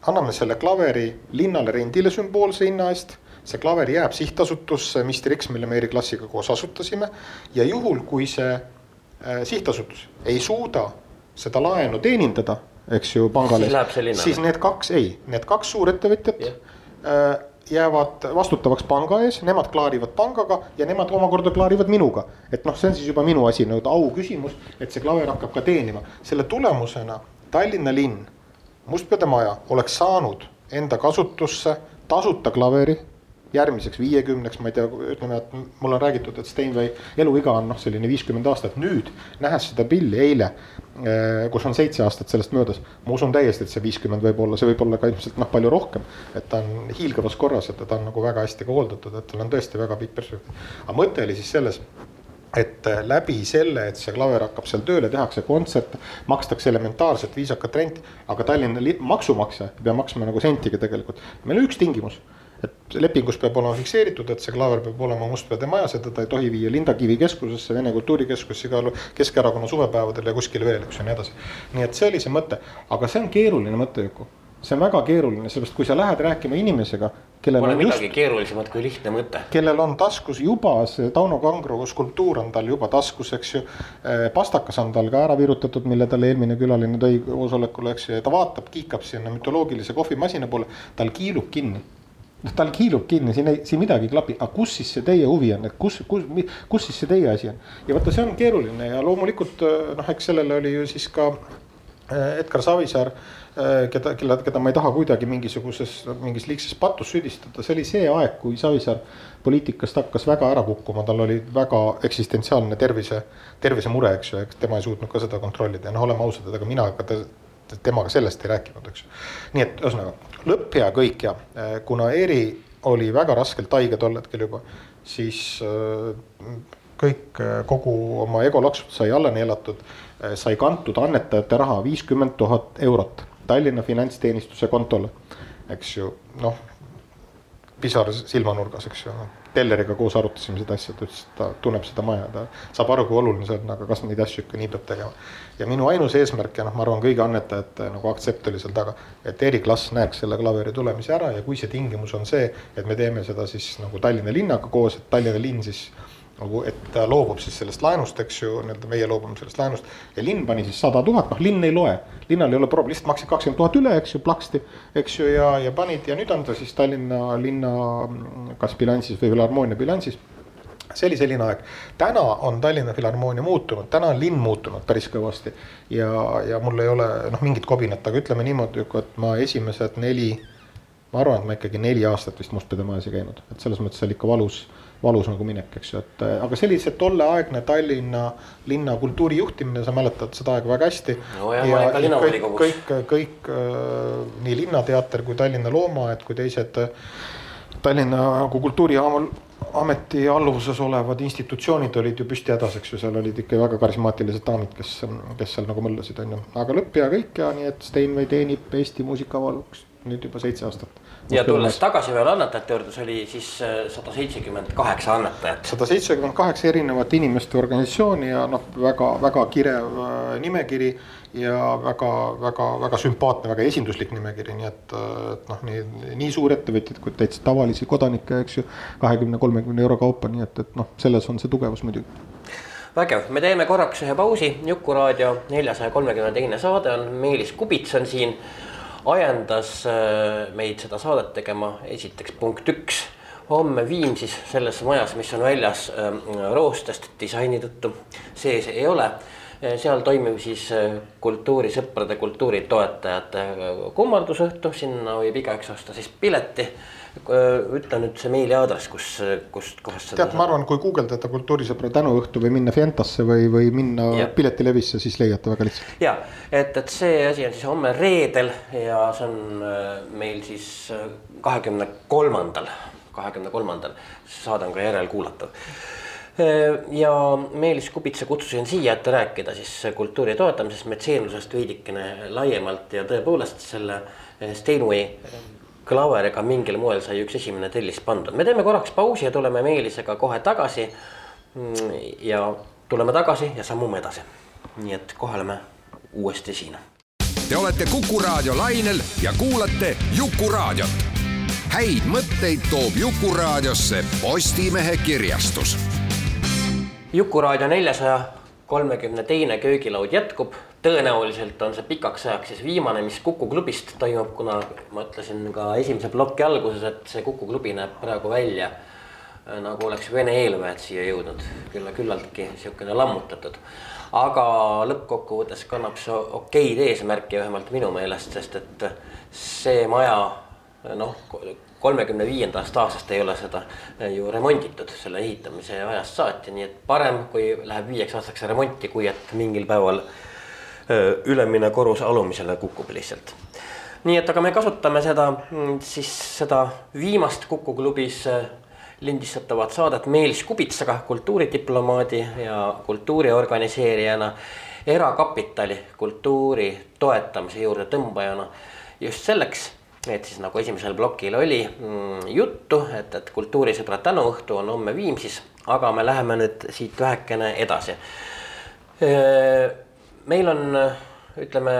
[SPEAKER 3] anname selle klaveri linnale rendile sümboolse hinna eest see klaver jääb sihtasutusse Mr X, mille me Eri Klassiga koos asutasime ja juhul, kui see äh, sihtasutus ei suuda seda laenu teenindada, eks ju, pangale, siis need kaks, ei, need kaks suurettevõtjat yeah. äh, jäävad vastutavaks panga ees, nemad klaarivad pangaga ja nemad omakorda klaarivad minuga. et noh, see on siis juba minu asi, nagu au küsimus, et see klaver hakkab ka teenima. selle tulemusena Tallinna linn, Mustpeade maja oleks saanud enda kasutusse tasuta klaveri järgmiseks viiekümneks, ma ei tea, ütleme, et mulle on räägitud, et Steinway eluiga on noh, selline viiskümmend aastat, nüüd nähes seda pilli eile, eh, kus on seitse aastat sellest möödas, ma usun täiesti, et see viiskümmend võib olla, see võib olla ka ilmselt noh, palju rohkem. et ta on hiilgavas korras, et ta on nagu väga hästi ka hooldatud, et tal on tõesti väga pikk perspektiiv. aga mõte oli siis selles et eh, läbi selle, et see klaver hakkab seal tööle, tehakse kontserte, makstakse elementaarset viisakat renti, aga Tallinna maksumaksja ei pea maksma nagu sentigi tegelikult. meil on üks tingimus et lepingus peab olema fikseeritud, et see klaaver peab olema Mustpeade majas ja teda ei tohi viia Linda Kivi keskusesse, Vene Kultuurikeskusse, igal Keskerakonna suvepäevadel ja kuskile veel, eks ju, nii edasi. nii et see oli see mõte, aga see on keeruline mõte, Juku. see on väga keeruline, sellepärast kui sa lähed rääkima inimesega, kellel
[SPEAKER 2] Pole on midagi just, keerulisemat kui lihtne mõte.
[SPEAKER 3] kellel on taskus juba see Tauno Kangro skulptuur on tal juba taskus, eks ju. Eh, pastakas on tal ka ära virutatud, mille talle eelmine külaline tõi koosolekule, eks ju, ja ta vaatab, kiikab sinna mütoloogilise kohvimasina poole, tal kiilub kinni noh, tal kiilub kinni, siin ei, siin midagi ei klapi, aga kus siis see teie huvi on, et kus, kus, kus siis see teie asi on. ja vaata, see on keeruline ja loomulikult noh, eks sellele oli ju siis ka äh, Edgar Savisaar, äh, keda, kelle, keda ma ei taha kuidagi mingisuguses, mingis liigses patus süüdistada, see oli see aeg, kui Savisaar poliitikast hakkas väga ära kukkuma, tal oli väga eksistentsiaalne tervise, tervisemure, eks ju, eks tema ei suutnud ka seda kontrollida. Ja noh, oleme ausad, ega mina ka temaga sellest ei rääkinud, eks ju. nii et ühesõnaga lõpp hea, kõik hea, äh, kuna Eri oli väga raskelt haige tol hetkel juba, siis äh, kõik, äh, kogu oma egoloksud sai alla neelatud, sai kantud annetajate raha viiskümmend tuhat eurot Tallinna finantsteenistuse kontole, eks ju, noh pisar silmanurgas, eks ju. Telleriga koos arutasime seda asja, ta ütles, et ta tunneb seda maja, ta saab aru, kui oluline see on, aga kas neid asju ikka nii peab tegema. Ja minu ainus eesmärk ja noh, ma arvan, kõigi annetajate nagu aktsept oli seal taga, et Eri Klass näeks selle klaveri tulemise ära ja kui see tingimus on see, et me teeme seda siis nagu Tallinna linnaga koos, et Tallinna linn siis nagu, et ta loobub siis sellest laenust, eks ju, nii-öelda meie loobume sellest laenust. ja linn pani siis sada tuhat, noh linn ei loe, linnal ei ole probleemi, lihtsalt maksid kakskümmend tuhat üle, eks ju, plaksti. eks ju, ja, ja panid ja nüüd on ta siis Tallinna linna kas bilansis või Filharmoonia bilansis see oli selline aeg, täna on Tallinna Filharmoonia muutunud, täna on linn muutunud päris kõvasti. ja, ja mul ei ole noh, mingit kobinat, aga ütleme niimoodi, et ma esimesed neli, ma arvan, et ma ikkagi neli aastat vist Mustpeade majas ei käinud, et selles mõttes oli ikka valus valus nagu minek, eks ju, et äh, aga see tolleaegne Tallinna linna kultuuri juhtimine, sa mäletad seda aega väga hästi.
[SPEAKER 2] no
[SPEAKER 3] kõik, kõik, kõik, äh, nii Linnateater kui Tallinna Loomaaed kui teised äh, Tallinna nagu kultuuriameti alluvuses olevad institutsioonid olid ju püsti hädas, eks ju, seal olid ikka väga karismaatilised daamid, kes, kes seal nagu möllasid, on ju. aga lõpp ja kõik ja nii, et Steinway teenib Eesti muusikavaluks nüüd juba seitse aastat
[SPEAKER 2] ja tulles tagasi veel annetajate juurde, see oli siis äh, sada seitsekümmend kaheksa annetajat.
[SPEAKER 3] sada seitsekümmend kaheksa erinevat inimeste organisatsiooni ja noh, väga-väga kirev äh, nimekiri ja väga-väga-väga sümpaatne, väga esinduslik nimekiri, nii et, äh, et noh, nii, nii suurettevõtjad kui täitsa tavalisi kodanikke, eks ju. kahekümne, kolmekümne euro kaupa, nii et, et noh, selles on see tugevus muidugi
[SPEAKER 2] vägev, me teeme korraks ühe pausi, Jukuraadio neljasaja kolmekümne teine saade on, Meelis Kubits on siin ajendas äh, meid seda saadet tegema esiteks punkt üks. Homme Viimsis selles majas, mis on väljas äh, roostest disaini tõttu, sees ei ole. Äh, seal toimub siis kultuurisõprade, kultuuritoetajate kummardusõhtu, sinna võib igaüks osta siis pileti ütle nüüd see meiliaadress, kus, kust kohast
[SPEAKER 3] seda. tead, ma arvan, kui guugeldada kultuurisõpra tänuõhtu või minna Fientasse või, või minna ja. Piletilevisse, siis leiate väga lihtsalt.
[SPEAKER 2] ja, et, et see asi on siis homme reedel ja see on äh, meil siis äh, kahekümne kolmandal, kahekümne kolmandal, saade on ka järelkuulatav äh, ja Meelis Kubitsa kutsusin siia, et rääkida siis kultuuri toetamisest, metseenlusest veidikene laiemalt ja tõepoolest selle Steinway klaveriga mingil moel sai üks esimene tellis pandud, me teeme korraks pausi ja tuleme Meelisega kohe tagasi. Mm, ja tuleme tagasi ja sammume edasi. nii et kohe oleme uuesti siin.
[SPEAKER 4] Te olete Kuku raadio lainel ja kuulate Jukuraadiot. häid mõtteid toob Jukuraadiosse Postimehe kirjastus.
[SPEAKER 2] jukuraadio neljasaja kolmekümne teine köögilaud jätkub. Tõenäoliselt on see pikaks ajaks siis viimane, mis Kuku klubist toimub, kuna ma ütlesin ka esimese ploki alguses, et see Kuku klubi näeb praegu välja nagu oleks Vene eelväed siia jõudnud, küll küllaltki sihukene lammutatud. Aga lõppkokkuvõttes kannab see okeid eesmärki vähemalt minu meelest, sest et see maja noh, kolmekümne viiendast aastast ei ole seda ju remonditud selle ehitamise ajast saati, nii et parem, kui läheb viieks aastaks remonti, kui et mingil päeval ülemine korrus alumisele kukub lihtsalt. nii et, aga me kasutame seda mm, siis seda viimast Kuku klubis lindistatavat saadet Meelis Kubitsaga, kultuuridiplomaadi ja kultuuri organiseerijana, erakapitali kultuuri toetamise juurde tõmbajana. just selleks, et siis nagu esimesel plokil oli mm, juttu, et, et kultuurisõbra tänuõhtu on homme Viimsis, aga me läheme nüüd siit vähekene edasi. Meil on, ütleme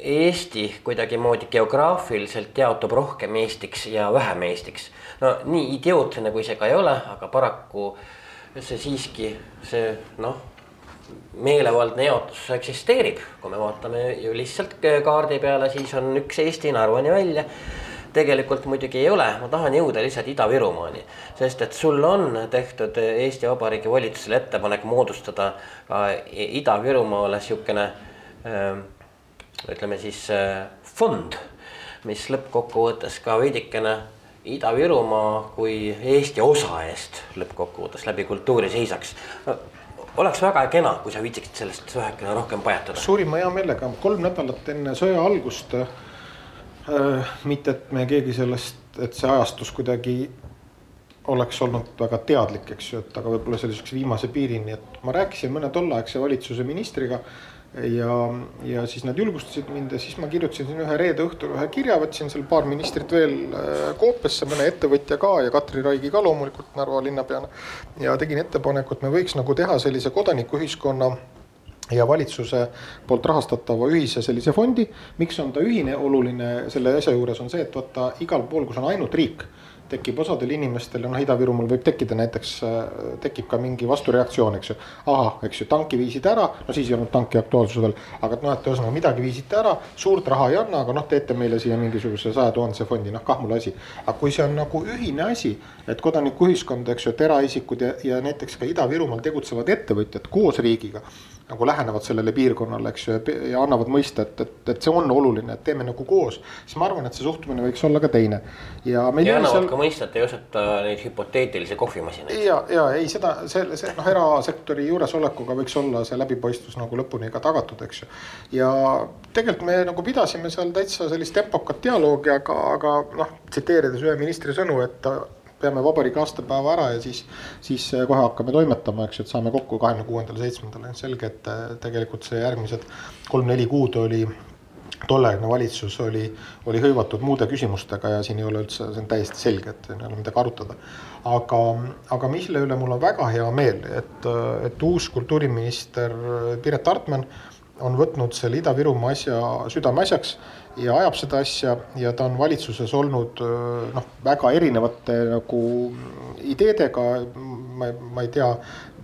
[SPEAKER 2] Eesti kuidagimoodi geograafiliselt jaotub rohkem Eestiks ja vähem Eestiks. No nii idiootne kui see ka ei ole, aga paraku see siiski see noh, meelevaldne jaotus eksisteerib, kui me vaatame ju lihtsalt kaardi peale, siis on üks Eesti Narvani välja tegelikult muidugi ei ole, ma tahan jõuda lihtsalt Ida-Virumaani. sest et sul on tehtud Eesti Vabariigi valitsusele ettepanek moodustada ka Ida-Virumaale sihukene ähm, ütleme siis äh, fond, mis lõppkokkuvõttes ka veidikene Ida-Virumaa kui Eesti osa eest lõppkokkuvõttes läbi kultuuri seisaks. oleks väga kena, kui sa viitsiksid sellest vähekene rohkem pajatada.
[SPEAKER 3] suurima heameelega, kolm nädalat enne sõja algust äh,. Mitte, et me keegi sellest, et see ajastus kuidagi oleks olnud väga teadlik, eks ju, et aga võib-olla sihukese viimase piirini, et ma rääkisin mõne tolleaegse valitsuse ministriga ja, ja siis nad julgustasid mind ja siis ma kirjutasin siin ühe reede õhtul ühe kirja, võtsin seal paar ministrit veel koopiasse, mõne ettevõtja ka ja Katri Raigi ka loomulikult Narva linnapeana. ja tegin ettepaneku, et me võiks nagu teha sellise kodanikuühiskonna ja valitsuse poolt rahastatava ühise sellise fondi. miks on ta ühine, oluline selle asja juures on see, et vaata igal pool, kus on ainult riik tekib osadel inimestel noh, Ida-Virumaal võib tekkida näiteks, äh, tekib ka mingi vastureaktsioon, eks ju. ahah, eks ju, tanki viisid ära, no siis ei olnud tanki aktuaalsus veel, aga et noh, et ühesõnaga midagi viisite ära, suurt raha ei anna, aga noh, teete meile siia mingisuguse saja tuhandese fondi, noh kah mul asi. aga kui see on nagu ühine asi, et kodanikuühiskond, eks ju, et eraisikud ja, ja näiteks ka Ida-Virumaal tegutsevad ettevõtjad koos riigiga nagu lähenevad sellele piirkonnale, eks ju, ja annavad mõista, et, et, et see on oluline, et teeme nagu koos. siis ma arvan, et see suhtumine võiks olla ka teine.
[SPEAKER 2] ja, ja annavad seal... ka mõista, et ei osata neid hüpoteetilisi kohvimasinaid.
[SPEAKER 3] ja, ja ei seda, see, see noh, erasektori juuresolekuga võiks olla see läbipaistvus nagu lõpuni ka tagatud, eks ju. ja tegelikult me nagu pidasime seal täitsa sellist tempokat dialoogi, aga, aga noh, tsiteerides ühe ministri sõnu, et peame vabariigi aastapäeva ära ja siis, siis kohe hakkame toimetama, eks ju, et saame kokku kahekümne kuuendal, seitsmendal, selge, et äh, tegelikult see järgmised kolm-neli kuud oli tolleaegne valitsus oli, oli hõivatud muude küsimustega ja siin ei ole üldse, see on täiesti selge, et ei ole midagi arutada. aga, aga mille üle mul on väga hea meel, et, et uus kultuuriminister Piret Hartman on võtnud selle Ida-Virumaa asja südameasjaks ja ajab seda asja ja ta on valitsuses olnud noh, väga erinevate nagu ideedega. ma, ma ei tea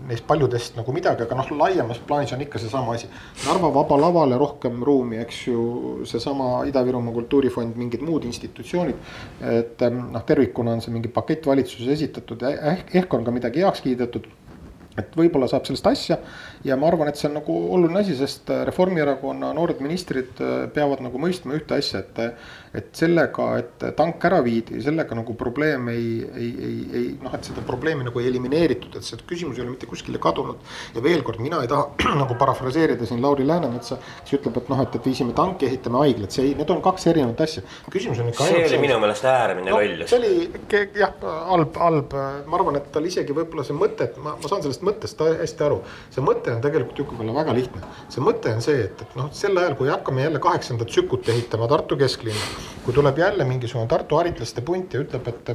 [SPEAKER 3] neist paljudest nagu midagi, aga noh, laiemas plaanis on ikka seesama asi. Narva Vaba Lavale rohkem ruumi, eks ju, seesama Ida-Virumaa Kultuurifond, mingid muud institutsioonid. et noh, tervikuna on see mingi pakett valitsuses esitatud ja ehk, ehk on ka midagi heaks kiidetud et võib-olla saab sellest asja. Ja ma arvan, et see on nagu oluline asi, sest Reformierakonna noored ministrid peavad nagu mõistma ühte asja, et et sellega, et tank ära viidi, sellega nagu probleem ei, ei, ei, ei noh, et seda probleemi nagu ei elimineeritud, et see küsimus ei ole mitte kuskile kadunud. ja veel kord, mina ei taha nagu parafraseerida siin Lauri Läänemetsa, kes ütleb, et noh, et, et viisime tanki, ehitame haiglat, see ei, need on kaks erinevat asja.
[SPEAKER 2] küsimus on ikka. see oli selles... minu meelest äärmine no, lollus.
[SPEAKER 3] see oli jah, halb, halb, ma arvan, et tal isegi võib-olla see mõte, et ma, ma saan sellest mõttest hästi aru. see mõte on tegelikult Juku-Kalle väga lihtne. see mõte on see, et, et noh, sel ajal, kui hakkame jälle kaheksandat sükut ehitama Tartu kesklinna kui tuleb jälle mingisugune Tartu haritlaste punt ja ütleb, et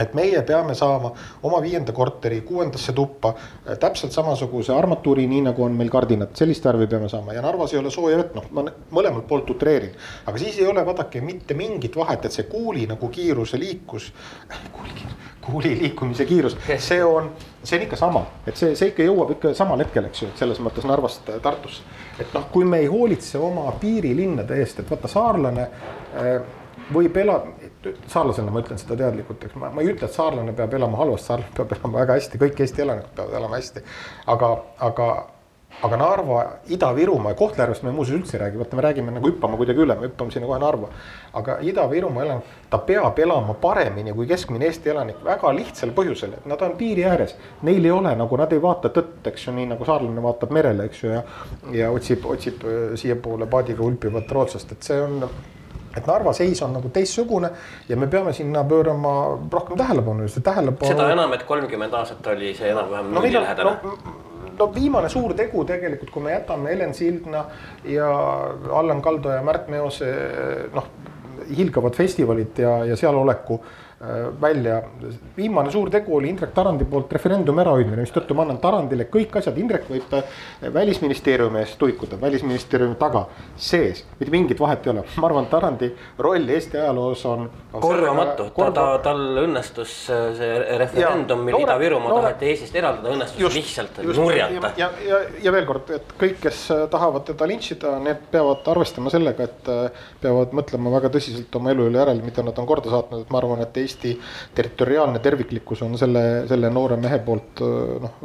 [SPEAKER 3] et meie peame saama oma viienda korteri kuuendasse tuppa äh, täpselt samasuguse armatuuri, nii nagu on meil kardinad, sellist värvi peame saama. Ja Narvas ei ole sooja vett, noh, ma mõlemalt poolt utreerin. aga siis ei ole vaadake mitte mingit vahet, et see kuuli nagu kiiruse liikus, kuuli, kuuli liikumise kiirus, see on, see on ikka sama, et see, see ikka jõuab ikka samal hetkel, eks ju, et selles mõttes Narvast äh, Tartusse. et noh, kui me ei hoolitse oma piirilinnade eest, et vaata, saarlane äh, võib elada, saarlasena ma ütlen seda teadlikult, eks ma, ma ei ütle, et saarlane peab elama halvasti, saarlane peab elama väga hästi, kõik Eesti elanikud peavad elama hästi. aga, aga, aga Narva, Ida-Virumaa ja Kohtla-Järvest me muuseas üldse ei räägi, vaata, me räägime nagu hüppama kuidagi üle, me hüppame sinna kohe Narva. aga Ida-Virumaa elanik, ta peab elama paremini kui keskmine Eesti elanik väga lihtsal põhjusel, et nad on piiri ääres. Neil ei ole nagu, nad ei vaata tõtt, eks ju, nii nagu saarlane vaatab merele, eks ju, ja, ja otsib, otsib äh, siiapoole paadiga ulpivat rootslast, et see on et Narva seis on nagu teistsugune ja me peame sinna pöörama rohkem tähelepanu, just tähelepanu.
[SPEAKER 2] seda enam, et kolmkümmend aastat oli see enam-vähem
[SPEAKER 3] no,
[SPEAKER 2] nullilähedane
[SPEAKER 3] no, no viimane suur tegu tegelikult, kui me jätame Helen Sildna ja Allan Kaldo ja Märt Meose noh, hiilgavad festivalid ja, ja sealoleku Äh, välja. viimane suur tegu oli Indrek Tarandi poolt referendumi ärahoidmine, mistõttu ma annan Tarandile kõik asjad, Indrek võib välisministeeriumi eest tuikuda, välisministeeriumi taga, sees, mitte mingit vahet ei ole, ma arvan, Tarandi roll Eesti ajaloos on,
[SPEAKER 2] korvamatu, ta, ta, tal õnnestus äh, see referendum, mil Ida-Virumaa taheti Eestist eraldada, õnnestus just, lihtsalt just, nurjata.
[SPEAKER 3] ja, ja, ja, veel kord, et kõik, kes äh, tahavad teda lintšida, need peavad arvestama sellega, et peavad mõtlema väga tõsiselt oma elu üle järele, mida nad on korda saatnud, et ma arvan, et Eesti territoriaalne terviklikkus on selle, selle noore mehe poolt noh,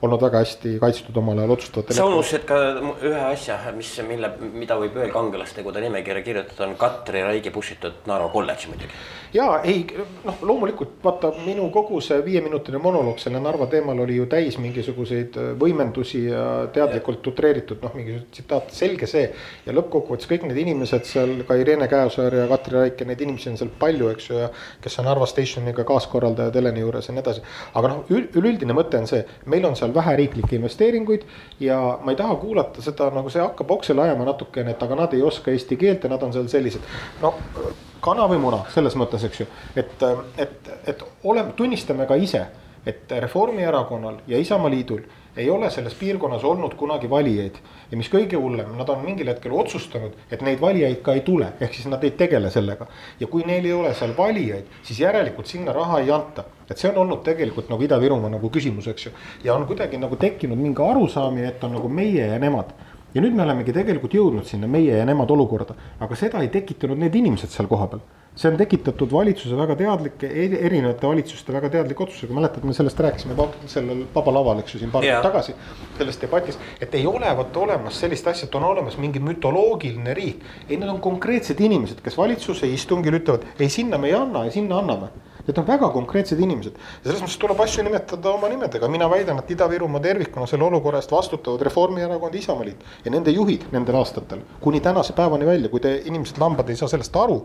[SPEAKER 3] olnud väga hästi kaitstud omal ajal otsustavatel.
[SPEAKER 2] sa unustasid ka ühe asja, mis, mille, mida võib veel kangelastegude nimekirja kirjutada, on Katri Raigi pussitud Narva kolledž muidugi.
[SPEAKER 3] ja ei noh, loomulikult vaata minu kogu see viieminutine monoloog selle Narva teemal oli ju täis mingisuguseid võimendusi ja teadlikult utreeritud noh, mingisuguseid tsitaate, selge see. ja lõppkokkuvõttes kõik need inimesed seal ka Irene Käosaar ja Katri Raik ja neid inimesi on seal palju, eks ju, ja kes on Narva Stationiga kaaskorraldajad Heleni juures ja nii edasi. aga noh, üleüldine mõte on see, meil on seal vähe riiklikke investeeringuid ja ma ei taha kuulata seda nagu see hakkab oksele ajama natukene, et aga nad ei oska eesti keelt ja nad on seal sellised. no kana või muna selles mõttes, eks ju, et, et, et oleme, tunnistame ka ise, et Reformierakonnal ja Isamaaliidul ei ole selles piirkonnas olnud kunagi valijaid. ja mis kõige hullem, nad on mingil hetkel otsustanud, et neid valijaid ka ei tule, ehk siis nad ei tegele sellega. ja kui neil ei ole seal valijaid, siis järelikult sinna raha ei anta. et see on olnud tegelikult nagu Ida-Virumaa nagu küsimus, eks ju. ja on kuidagi nagu tekkinud mingi arusaamine, et on nagu meie ja nemad ja nüüd me olemegi tegelikult jõudnud sinna meie ja nemad olukorda, aga seda ei tekitanud need inimesed seal kohapeal see on tekitatud valitsuse väga teadlike, erinevate valitsuste väga teadlike otsusega, mäletad, me sellest rääkisime sellel Vaba Laval, eks ju, siin paar kuud tagasi. selles debatis, et ei ole vot olemas sellist asja, et on olemas mingi mütoloogiline riik. ei, need on konkreetsed inimesed, kes valitsuse istungil ütlevad, ei sinna me ei anna ja sinna anname Need on väga konkreetsed inimesed ja selles mõttes tuleb asju nimetada oma nimedega, mina väidan, et Ida-Virumaa tervikuna selle olukorra eest vastutavad Reformierakond, Isamaaliit ja nende juhid nendel aastatel kuni tänase päevani välja, kui te inimesed lambad ei saa sellest aru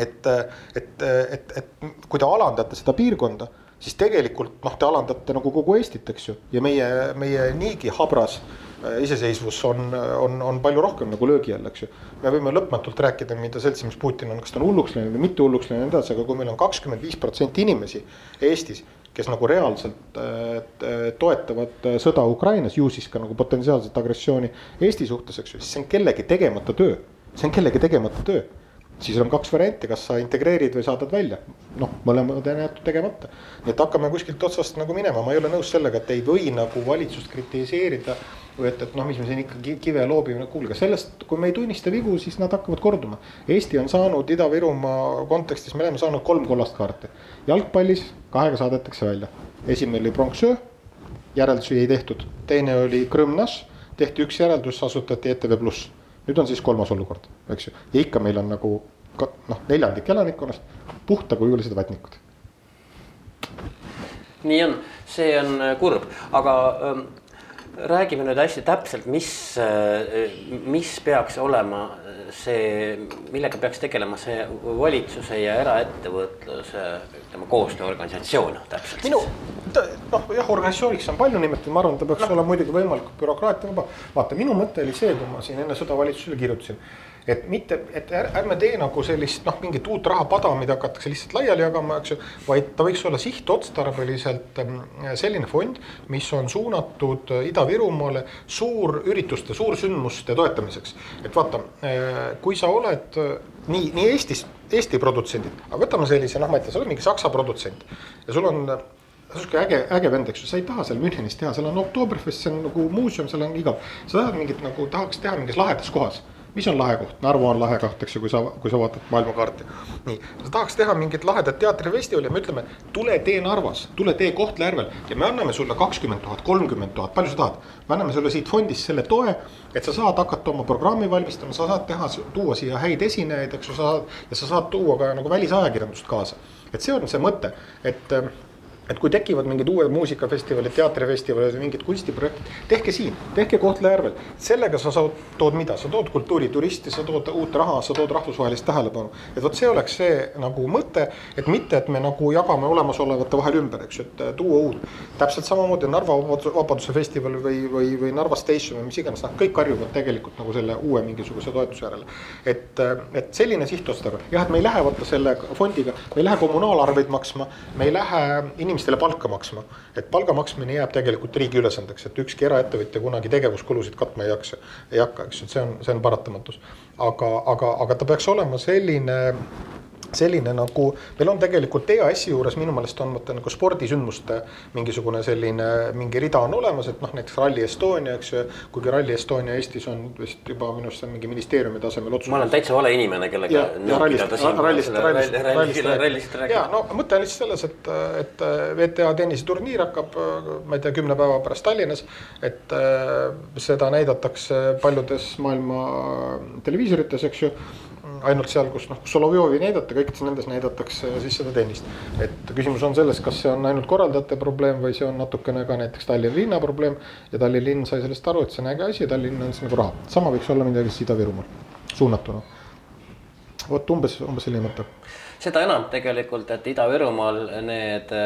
[SPEAKER 3] et, et, et, et kui te alandate seda piirkonda, siis tegelikult noh, te alandate nagu kogu Eestit, eks ju, ja meie, meie niigi habras äh, iseseisvus on, on, on palju rohkem nagu löögi all, eks ju. me võime lõpmatult rääkida, mida seltsimees Putin on, kas ta on hulluks läinud või mitte hulluks läinud ja nii edasi, aga kui meil on kakskümmend viis protsenti inimesi Eestis, kes nagu reaalselt äh, toetavad äh, sõda Ukrainas, ju siis ka nagu potentsiaalset agressiooni Eesti suhtes, eks ju, siis see on kellegi tegemata töö. see on kellegi tegemata töö siis on kaks varianti, kas sa integreerid või saadad välja. noh, mõlemad on jäetud tegemata. nii et hakkame kuskilt otsast nagu minema, ma ei ole nõus sellega, et ei või nagu valitsust kritiseerida. või et, et noh, mis me siin ikka kive loobime, kuulge sellest, kui me ei tunnista vigu, siis nad hakkavad korduma. Eesti on saanud Ida-Virumaa kontekstis, me oleme saanud kolm kollast kaarti. jalgpallis kahega saadetakse välja, esimene oli pronksöö, järeldusi ei tehtud, teine oli Krõmnas, tehti üks järeldus, asutati ETV Pluss nüüd on siis kolmas olukord, eks ju, ja ikka meil on nagu noh, neljandik elanikkonnast puhtakujulised vatnikud.
[SPEAKER 2] nii on, see on äh, kurb, aga ähm, räägime nüüd hästi täpselt, mis, äh, mis peaks olema see, millega peaks tegelema see valitsuse ja eraettevõtluse ütleme koostööorganisatsioon täpselt.
[SPEAKER 3] minu noh, jah, organisatsiooniks on palju nimetatud, ma arvan, ta peaks no. olema muidugi võimalikult bürokraatiavaba. vaata, minu mõte oli see, kui ma siin enne sõda valitsusele kirjutasin, et mitte, et ärme tee nagu sellist noh, mingit uut rahapada, mida hakatakse lihtsalt laiali jagama, eks ju. vaid ta võiks olla sihtotstarbeliselt ähm, selline fond, mis on suunatud äh, Ida-Virumaale suurürituste, suursündmuste toetamiseks. et vaata, äh, kui sa oled nii, nii Eestis, Eesti produtsendid, aga võtame sellise noh, ma ei tea, sa oled mingi Saksa produtsent ja sul on sihuke äge, äge vend, eks ju, sa ei taha seal Münchenis teha, seal on Oktoberfest, see on nagu muuseum, seal on igav. sa tahad mingit nagu tahaks teha mingis lahedas kohas mis on lahe koht, Narva on lahe koht, eks ju, kui sa, kui sa vaatad maailmakaarti. nii, sa tahaks teha mingit lahedat teatrifestivali ja me ütleme, tule tee Narvas, tule tee Kohtla-Järvel ja me anname sulle kakskümmend tuhat, kolmkümmend tuhat, palju sa tahad. me anname sulle siit fondist selle toe, et sa saad hakata oma programmi valmistama, sa saad teha, tuua siia häid esinejaid, eks ju, sa saad ja sa saad tuua ka nagu välisajakirjandust kaasa. et see on see mõte, et et kui tekivad mingid uued muusikafestivalid, teatrifestivalid mingid kunstiprojektid, tehke siin, tehke Kohtla-Järvel. sellega sa saad, tood mida, sa tood kultuurituristi, sa tood uut raha, sa tood rahvusvahelist tähelepanu. et vot see oleks see nagu mõte, et mitte, et me nagu jagame olemasolevate vahel ümber, eks ju, et äh, tuua uut. täpselt samamoodi Narva Vabaduse festival või, või, või Narva Station või mis iganes, noh, kõik karjuvad tegelikult nagu selle uue mingisuguse toetuse järele. et, äh, et selline sihtotstarve, jah, et me ei lähe vaata selle fondiga, me ei lähe kommunaalarveid maksma, me ei lähe inimestele inimestele palka maksma. et palga maksmine jääb tegelikult riigi ülesandeks, et ükski eraettevõtja kunagi tegevuskulusid katma ei jaksa, ei hakka, eks ju, see on, see on paratamatus. aga, aga, aga ta peaks olema selline selline nagu, meil on tegelikult EAS-i juures minu meelest on vaata nagu spordisündmuste mingisugune selline mingi rida on olemas, et noh, näiteks Rally Estonia, eks ju. kuigi Rally Estonia Eestis on vist juba minu arust see on mingi ministeeriumi tasemel otsus.
[SPEAKER 2] ma olen täitsa vale inimene, kellega.
[SPEAKER 3] ja no mõte on lihtsalt selles, et, et VTA tenniseturniir hakkab, ma ei tea, kümne päeva pärast Tallinnas. et äh, seda näidatakse paljudes maailma televiisorites, eks ju ainult seal, kus noh, Solovjovi ei näidata, kõikides nendes näidatakse siis seda tennist. et küsimus on selles, kas see on ainult korraldajate probleem või see on natukene ka näiteks Tallinna linna probleem. ja Tallinna linn sai sellest aru, et see on äge asi ja Tallinn on siis nagu raha, sama võiks olla midagi siis Ida-Virumaal suunatuna. vot umbes, umbes selline mõte
[SPEAKER 2] seda enam tegelikult, et Ida-Virumaal need,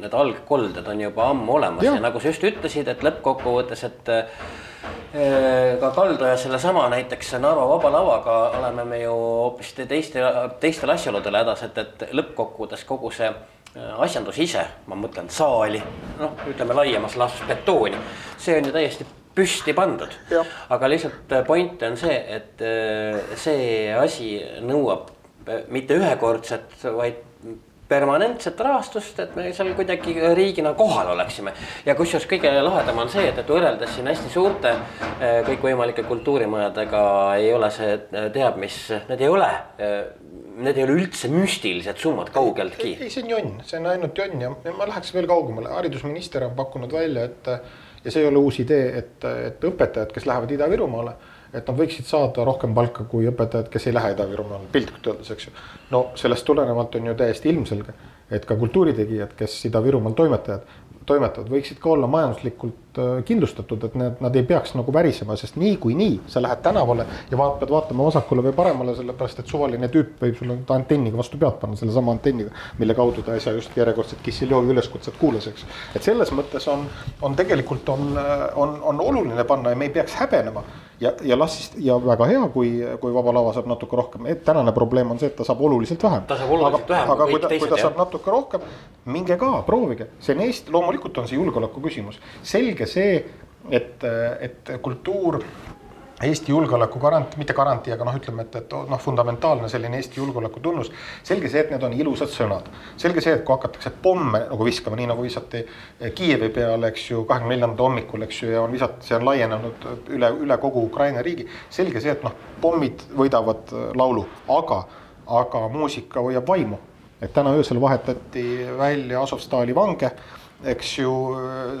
[SPEAKER 2] need algkolded on juba ammu olemas ja. ja nagu sa just ütlesid, et lõppkokkuvõttes, et ka Kaldo ja sellesama näiteks Narva Vaba Lavaga oleme me ju hoopis teiste, teistel asjaoludel hädas, et, et lõppkokkuvõttes kogu see äh, asjandus ise, ma mõtlen saali, noh, ütleme laiemas laastus betooni, see on ju täiesti püsti pandud. aga lihtsalt point on see, et äh, see asi nõuab mitte ühekordset, vaid permanentset rahastust, et me seal kuidagi riigina kohal oleksime. ja kusjuures kõige lahedam on see, et, et võrreldes siin hästi suurte eh, kõikvõimalike kultuurimajadega ei ole see eh, teab mis, need ei ole. Eh, need ei ole üldse müstilised summad kaugeltki.
[SPEAKER 3] ei, see on jonn, see on ainult jonn ja ma läheks veel kaugemale, haridusminister on pakkunud välja, et ja see ei ole uus idee, et, et õpetajad, kes lähevad Ida-Virumaale et nad võiksid saada rohkem palka kui õpetajad, kes ei lähe Ida-Virumaale, piltlikult öeldes, eks ju. no sellest tulenevalt on ju täiesti ilmselge, et ka kultuuritegijad, kes Ida-Virumaal toimetajad, toimetavad, võiksid ka olla majanduslikult kindlustatud, et need, nad ei peaks nagu värisema, sest niikuinii sa lähed tänavale ja vaat, pead vaatama vasakule või paremale, sellepärast et suvaline tüüp võib sulle antenniga vastu pead panna, sellesama antenniga, mille kaudu ta äsja just järjekordset Kisseljovi üleskutset kuulas, eks. et selles mõttes on, on tegelikult on, on, on oluline panna ja me ei peaks häbenema ja, ja las siis ja väga hea, kui, kui Vaba Lava saab natuke rohkem, et tänane probleem on see, et ta saab oluliselt vähem.
[SPEAKER 2] ta saab oluliselt aga, vähem.
[SPEAKER 3] aga kui ta, kui ta saab natuke rohkem, minge ka, proovige, see on Eesti, loomulikult on see julgeoleku küsimus, selge see, et, et kultuur Eesti julgeoleku garantii, mitte garantii, aga noh, ütleme, et, et noh, fundamentaalne selline Eesti julgeoleku tunnus. selge see, et need on ilusad sõnad, selge see, et kui hakatakse pomme nagu viskama, nii nagu visati Kiievi peale, eks ju, kahekümne neljanda hommikul, eks ju, ja on visata, see on laienenud üle, üle kogu Ukraina riigi. selge see, et noh, pommid võidavad laulu, aga, aga muusika hoiab vaimu. et täna öösel vahetati välja Azovstali vange eks ju,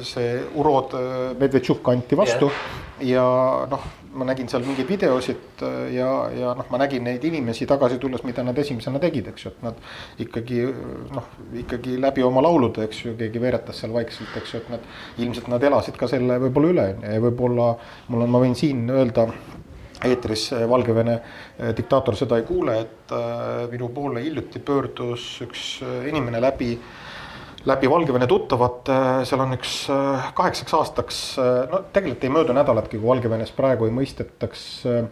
[SPEAKER 3] see Urod Medvedtšuk anti vastu yeah. ja noh ma nägin seal mingeid videosid äh, ja, ja noh, ma nägin neid inimesi tagasi tulles, mida nad esimesena tegid, eks ju, et nad ikkagi noh, ikkagi läbi oma laulude, eks ju, keegi veeretas seal vaikselt, eks ju, et nad ilmselt nad elasid ka selle võib-olla üle ja võib-olla mul on, ma võin siin öelda eetris Valgevene äh, diktaator seda ei kuule, et äh, minu poole hiljuti pöördus üks inimene läbi äh, läbi Valgevene tuttavate, seal on üks äh, kaheksaks aastaks, äh, no tegelikult ei möödu nädalatki, kui Valgevenes praegu ei mõistetaks äh,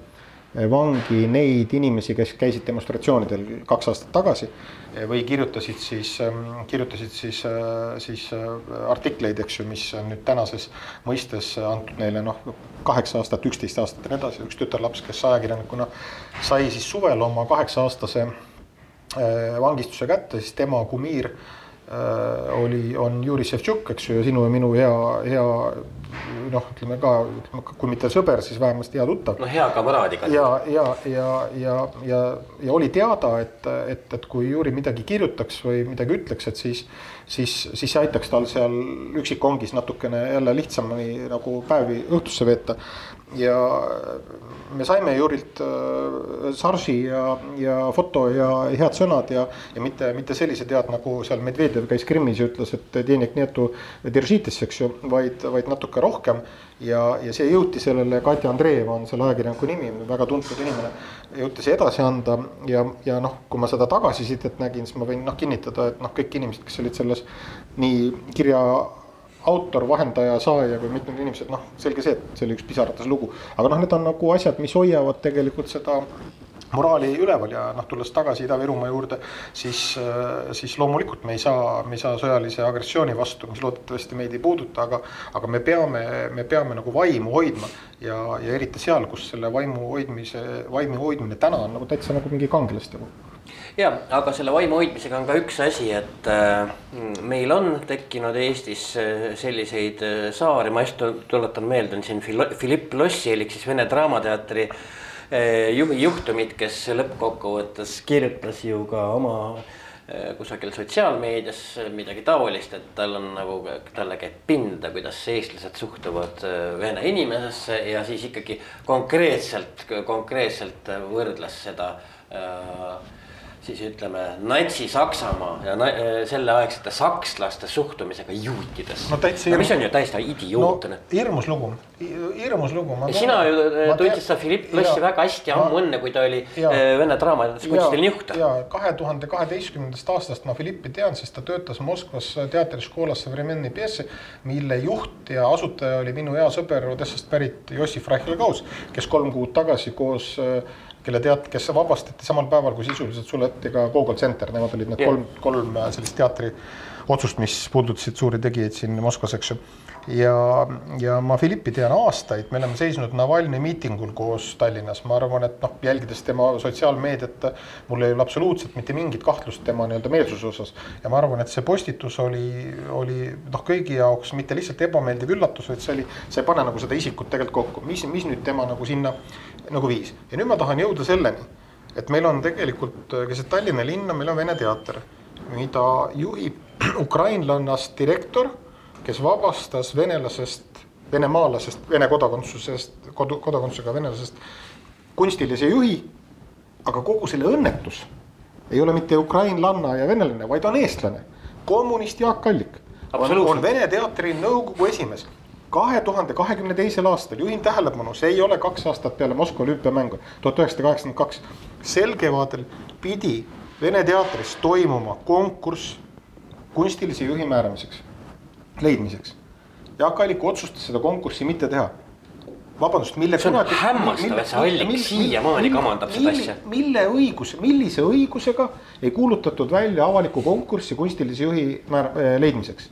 [SPEAKER 3] vangi neid inimesi, kes käisid demonstratsioonidel kaks aastat tagasi. või kirjutasid siis, kirjutasid siis, siis artikleid, eks ju, mis on nüüd tänases mõistes antud neile noh, kaheksa aastat, üksteist aastat ja nii edasi, üks tütarlaps, kes ajakirjanikuna sai siis suvel oma kaheksa aastase vangistuse kätte, siis tema kumiir Äh, oli, on Juri Ševtšuk, eks ju, ja sinu ja minu hea, hea noh, ütleme ka, kui mitte sõber, siis vähemasti hea tuttav.
[SPEAKER 2] no hea kamraad
[SPEAKER 3] igatahes. ja, ja, ja, ja, ja, ja oli teada, et, et, et kui Juri midagi kirjutaks või midagi ütleks, et siis, siis, siis see aitaks tal seal üksikkongis natukene jälle lihtsamini nagu päevi õhtusse veeta ja me saime Jurilt äh, sarsi ja, ja foto ja head sõnad ja, ja mitte, mitte sellised head, nagu seal Medvedjev käis Krimmis ja ütles, et teenik netu diržitesse, eks ju, vaid, vaid natuke rohkem. ja, ja see jõuti sellele, Katja Andreeva on selle ajakirjaniku nimi, väga tuntud inimene, jõuti see edasi anda ja, ja noh, kui ma seda tagasisidet nägin, siis ma võin noh kinnitada, et noh, kõik inimesed, kes olid selles nii kirja autor, vahendaja, saaja kui mitmed inimesed, noh, selge see, et see oli üks pisarates lugu. aga noh, need on nagu asjad, mis hoiavad tegelikult seda moraali üleval ja noh, tulles tagasi Ida-Virumaa juurde, siis, siis loomulikult me ei saa, me ei saa sõjalise agressiooni vastu, mis loodetavasti meid ei puuduta, aga, aga me peame, me peame nagu vaimu hoidma ja, ja eriti seal, kus selle vaimu hoidmise, vaimu hoidmine täna on nagu täitsa nagu mingi kangelastegu
[SPEAKER 2] ja, aga selle vaimu hoidmisega on ka üks asi, et äh, meil on tekkinud Eestis äh, selliseid äh, saari, ma just tuletan meelde, on siin Philipp Lossi elik siis Vene Draamateatri äh, juhi juhtumit, kes lõppkokkuvõttes kirjutas ju ka oma äh, kusagil sotsiaalmeedias midagi taolist, et tal on nagu, talle käib pinda, kuidas eestlased suhtuvad äh, vene inimesesse ja siis ikkagi konkreetselt, konkreetselt võrdles seda äh, siis ütleme Natsi-Saksamaa ja na eh, selleaegsete sakslaste suhtumisega juutidesse no,. No, mis on ju täiesti idiootne no,.
[SPEAKER 3] hirmus lugu, hirmus lugu.
[SPEAKER 2] sina ju eh, tundsid seda Philipp Lossi väga hästi ma, ammu enne, kui ta oli ja, eh, Vene draamades kunstile nihuta.
[SPEAKER 3] ja kahe tuhande kaheteistkümnendast aastast ma Philippi tean, sest ta töötas Moskvas teatriskoolas Savremenni pjesi, mille juht ja asutaja oli minu hea sõber Odessast pärit Jossif Raichel Kaus, kes kolm kuud tagasi koos äh, kelle teat-, kes vabastati samal päeval, kui sisuliselt suleti ka Gogol Center, nemad olid need yeah. kolm, kolm äh, sellist teatri otsust, mis puudutasid suuri tegijaid siin Moskvas, eks ju. ja, ja ma Philippi tean aastaid, me oleme seisnud Navalnõi miitingul koos Tallinnas, ma arvan, et noh, jälgides tema sotsiaalmeediat, mul ei ole absoluutselt mitte mingit kahtlust tema nii-öelda meelsuse osas. ja ma arvan, et see postitus oli, oli noh, kõigi jaoks mitte lihtsalt ebameeldiv üllatus, vaid see oli, see ei pane nagu seda isikut tegelikult kokku, mis, mis nüüd tema nagu sinna nagu viis. ja nüüd ma tahan jõuda selleni, et meil on tegelikult keset Tallinna linna, meil on Vene teater, mida juhib ukrainlannast direktor, kes vabastas venelasest, venemaalasest, Vene kodakondsusest, kodu, kodakondsusega venelasest kunstilise juhi. aga kogu selle õnnetus ei ole mitte ukrainlanna ja venelane, vaid on eestlane, kommunist Jaak Allik. on, on Vene teatri nõukogu esimees kahe tuhande kahekümne teisel aastal, juhin tähelepanu, see ei ole kaks aastat peale Moskva olümpiamängu, tuhat üheksasada kaheksakümmend kaks. sel kevadel pidi Vene teatris toimuma konkurss kunstilise juhi määramiseks, leidmiseks. Jaak Allik otsustas seda konkurssi mitte teha. vabandust, mille.
[SPEAKER 2] see on kunagi, hämmastav, et see Allik siiamaani kamandab seda asja.
[SPEAKER 3] mille õigus, millise õigusega ei kuulutatud välja avalikku konkurssi kunstilise juhi määr-, leidmiseks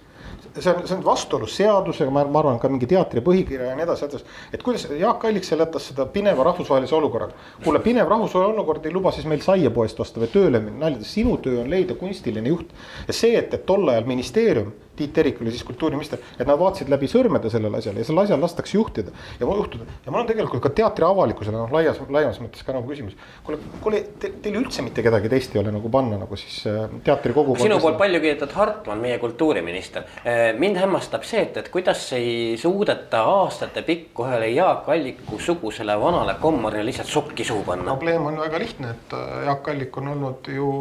[SPEAKER 3] see on, see on vastuolus seadusega, ma, ma arvan, ka mingi teatri põhikirja ja nii edasi, edasi. et kuidas Jaak Allik seletas seda pineva rahvusvahelise olukorraga. kuule, pinev rahvusvaheline olukord ei luba siis meil saiepoest osta või tööle minna, naljades, sinu töö on leida kunstiline juht. ja see, et, et tol ajal ministeerium Tiit Terik oli siis kultuuriminister, et nad vaatasid läbi sõrmede sellele asjale ja sellel asjal lastakse juhtida ja juhtuda. ja mul on tegelikult ka teatri avalikkusele noh, laias, laiemas mõttes ka nagu küsimus. kuule, kuule te, teil üldse mitte kedagi teist ei ole nagu panna nagu siis äh, teatri kogukond.
[SPEAKER 2] sinu poolt palju kiidetud Hartman, meie kultuuriminister. Äh, mind hämmastab see, et, et kuidas ei suudeta aastatepikku ühele Jaak Alliku sugusele vanale kommarile lihtsalt sokki suhu panna.
[SPEAKER 3] probleem on väga lihtne, et äh, Jaak Allik on olnud ju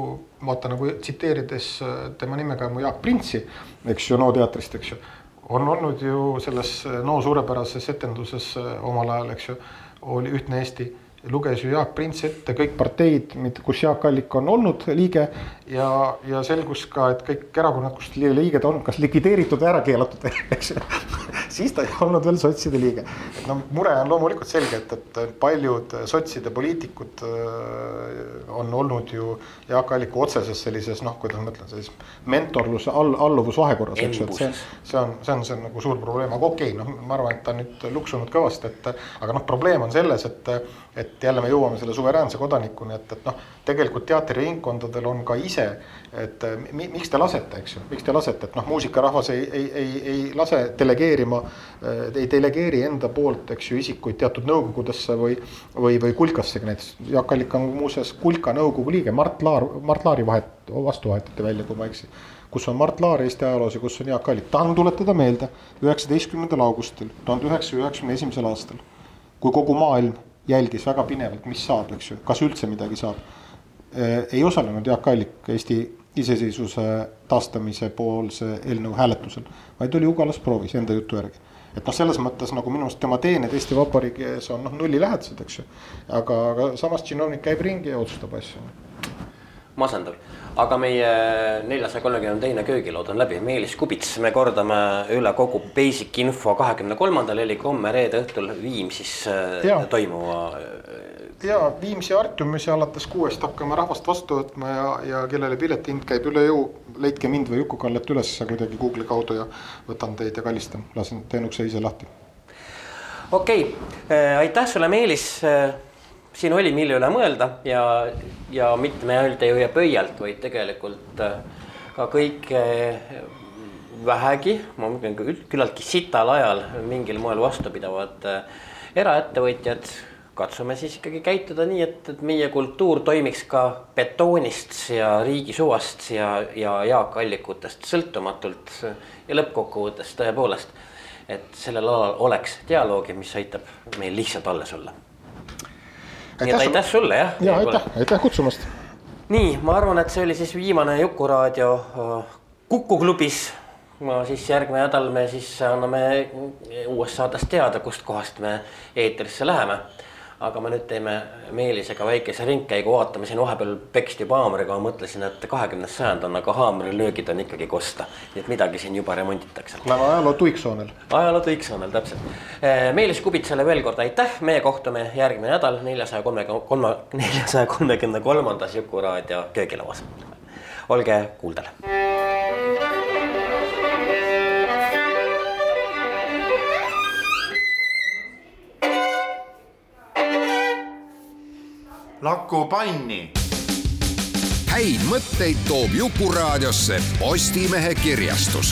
[SPEAKER 3] vaata nagu tsiteerides tema nimega Jaak Printsi eks ju, NO teatrist, eks ju. on olnud ju selles NO suurepärases etenduses äh, omal ajal, eks ju, oli Ühtne Eesti luges ju Jaak Prints ette kõik parteid, kus Jaak Allik on olnud liige ja, ja selgus ka, et kõik erakonnad, kus liige ta on, kas likvideeritud või ära keelatud, eks ju. Siis ta ei olnud veel sotside liige. noh, mure on loomulikult selge, et, et paljud sotside poliitikud äh, on olnud ju Jaak Alliku otseses sellises noh, kuidas ma ütlen, sellises mentorluse all, alluvusvahekorras, eks ju, et see, see on, see on, see on nagu suur probleem, aga okei okay,, noh, ma arvan, et ta on nüüd luksunud kõvasti, et aga noh, probleem on selles, et, et jälle me jõuame selle suveräänse kodanikuni, et, et noh, tegelikult teatriringkondadel on ka ise, et mi, miks te lasete, eks ju, miks te lasete, et noh, muusikarahvas ei, ei, ei, ei lase delegeerima, ei delegeeri enda poolt, eks ju, isikuid teatud nõukogudesse või, või, või kulkassegi näiteks. Jaak Allik on muuseas kulka nõukogu liige, Mart Laar, Mart Laari vahet, vastu vahetati välja, kui ma ei eksi kus on Mart Laar Eesti ajaloos ja kus on Jaak Allik. tahan tuletada meelde üheksateistkümnendal augustil tuhande üheksasaja üheksakümne esimesel aastal, kui kogu maailm jälgis väga pinevalt, mis saab, eks ju, kas üldse midagi saab. Ei osalenud Jaak Allik Eesti iseseisvuse taastamise poolse eelnõu hääletusel, vaid oli Ugalas proovis enda jutu järgi. et noh, selles mõttes nagu minu arust tema teened Eesti Vabariigi ees on noh, nullilähedased, eks ju. aga, aga samas tšinovnik käib ringi ja otsustab asju.
[SPEAKER 2] masendav aga meie neljasaja kolmekümne teine köögilaud on läbi, Meelis Kubits, me kordame üle kogu basic info kahekümne kolmandal elik homme reede õhtul Viimsis äh, toimuva.
[SPEAKER 3] Äh, ja Viimsi Artiumis alates kuuest hakkame rahvast vastu võtma ja, ja kellele piletihind käib üle jõu, leidke mind või Juku-Kallet üles kuidagi Google'i kaudu ja võtan teid ja kallistan, lasen teen ukse ise lahti.
[SPEAKER 2] okei okay., äh, aitäh sulle, Meelis siin oli, mille üle mõelda ja, ja mitte ainult ei hoia pöialt, vaid tegelikult äh, ka kõik äh, vähegi, ma mõtlen küllaltki sital ajal mingil moel vastupidavad äh, eraettevõtjad. Katsume siis ikkagi käituda nii, et, et meie kultuur toimiks ka betoonist ja riigi suvast ja, ja Jaak Allikutest sõltumatult. ja lõppkokkuvõttes tõepoolest, et sellel alal oleks dialoogi, mis aitab meil lihtsalt alles olla nii et aitäh sulle jah.
[SPEAKER 3] ja aitäh, aitäh kutsumast.
[SPEAKER 2] nii, ma arvan, et see oli siis viimane Juku-raadio äh, Kuku klubis. ma siis järgmine nädal me siis anname uuest saatest teada, kustkohast me eetrisse läheme aga me nüüd teeme Meelisega väikese ringkäigu, vaatame siin vahepeal peksti juba haamriga, ma mõtlesin, et kahekümnes sajand on, aga haamrilöögid on ikkagi kosta. nii et midagi siin juba remonditakse.
[SPEAKER 3] Läheme ajaloo tuiksoonel.
[SPEAKER 2] ajaloo tuiksoonel, täpselt. Eh, Meelis Kubitsale veel kord aitäh, meie kohtume järgmine nädal neljasaja kolme, kolme, neljasaja kolmekümne kolmandas Jukuraadio köögilauas. olge kuuldel
[SPEAKER 1] Laku panni.
[SPEAKER 4] häid mõtteid toob Jukuraadiosse Postimehe kirjastus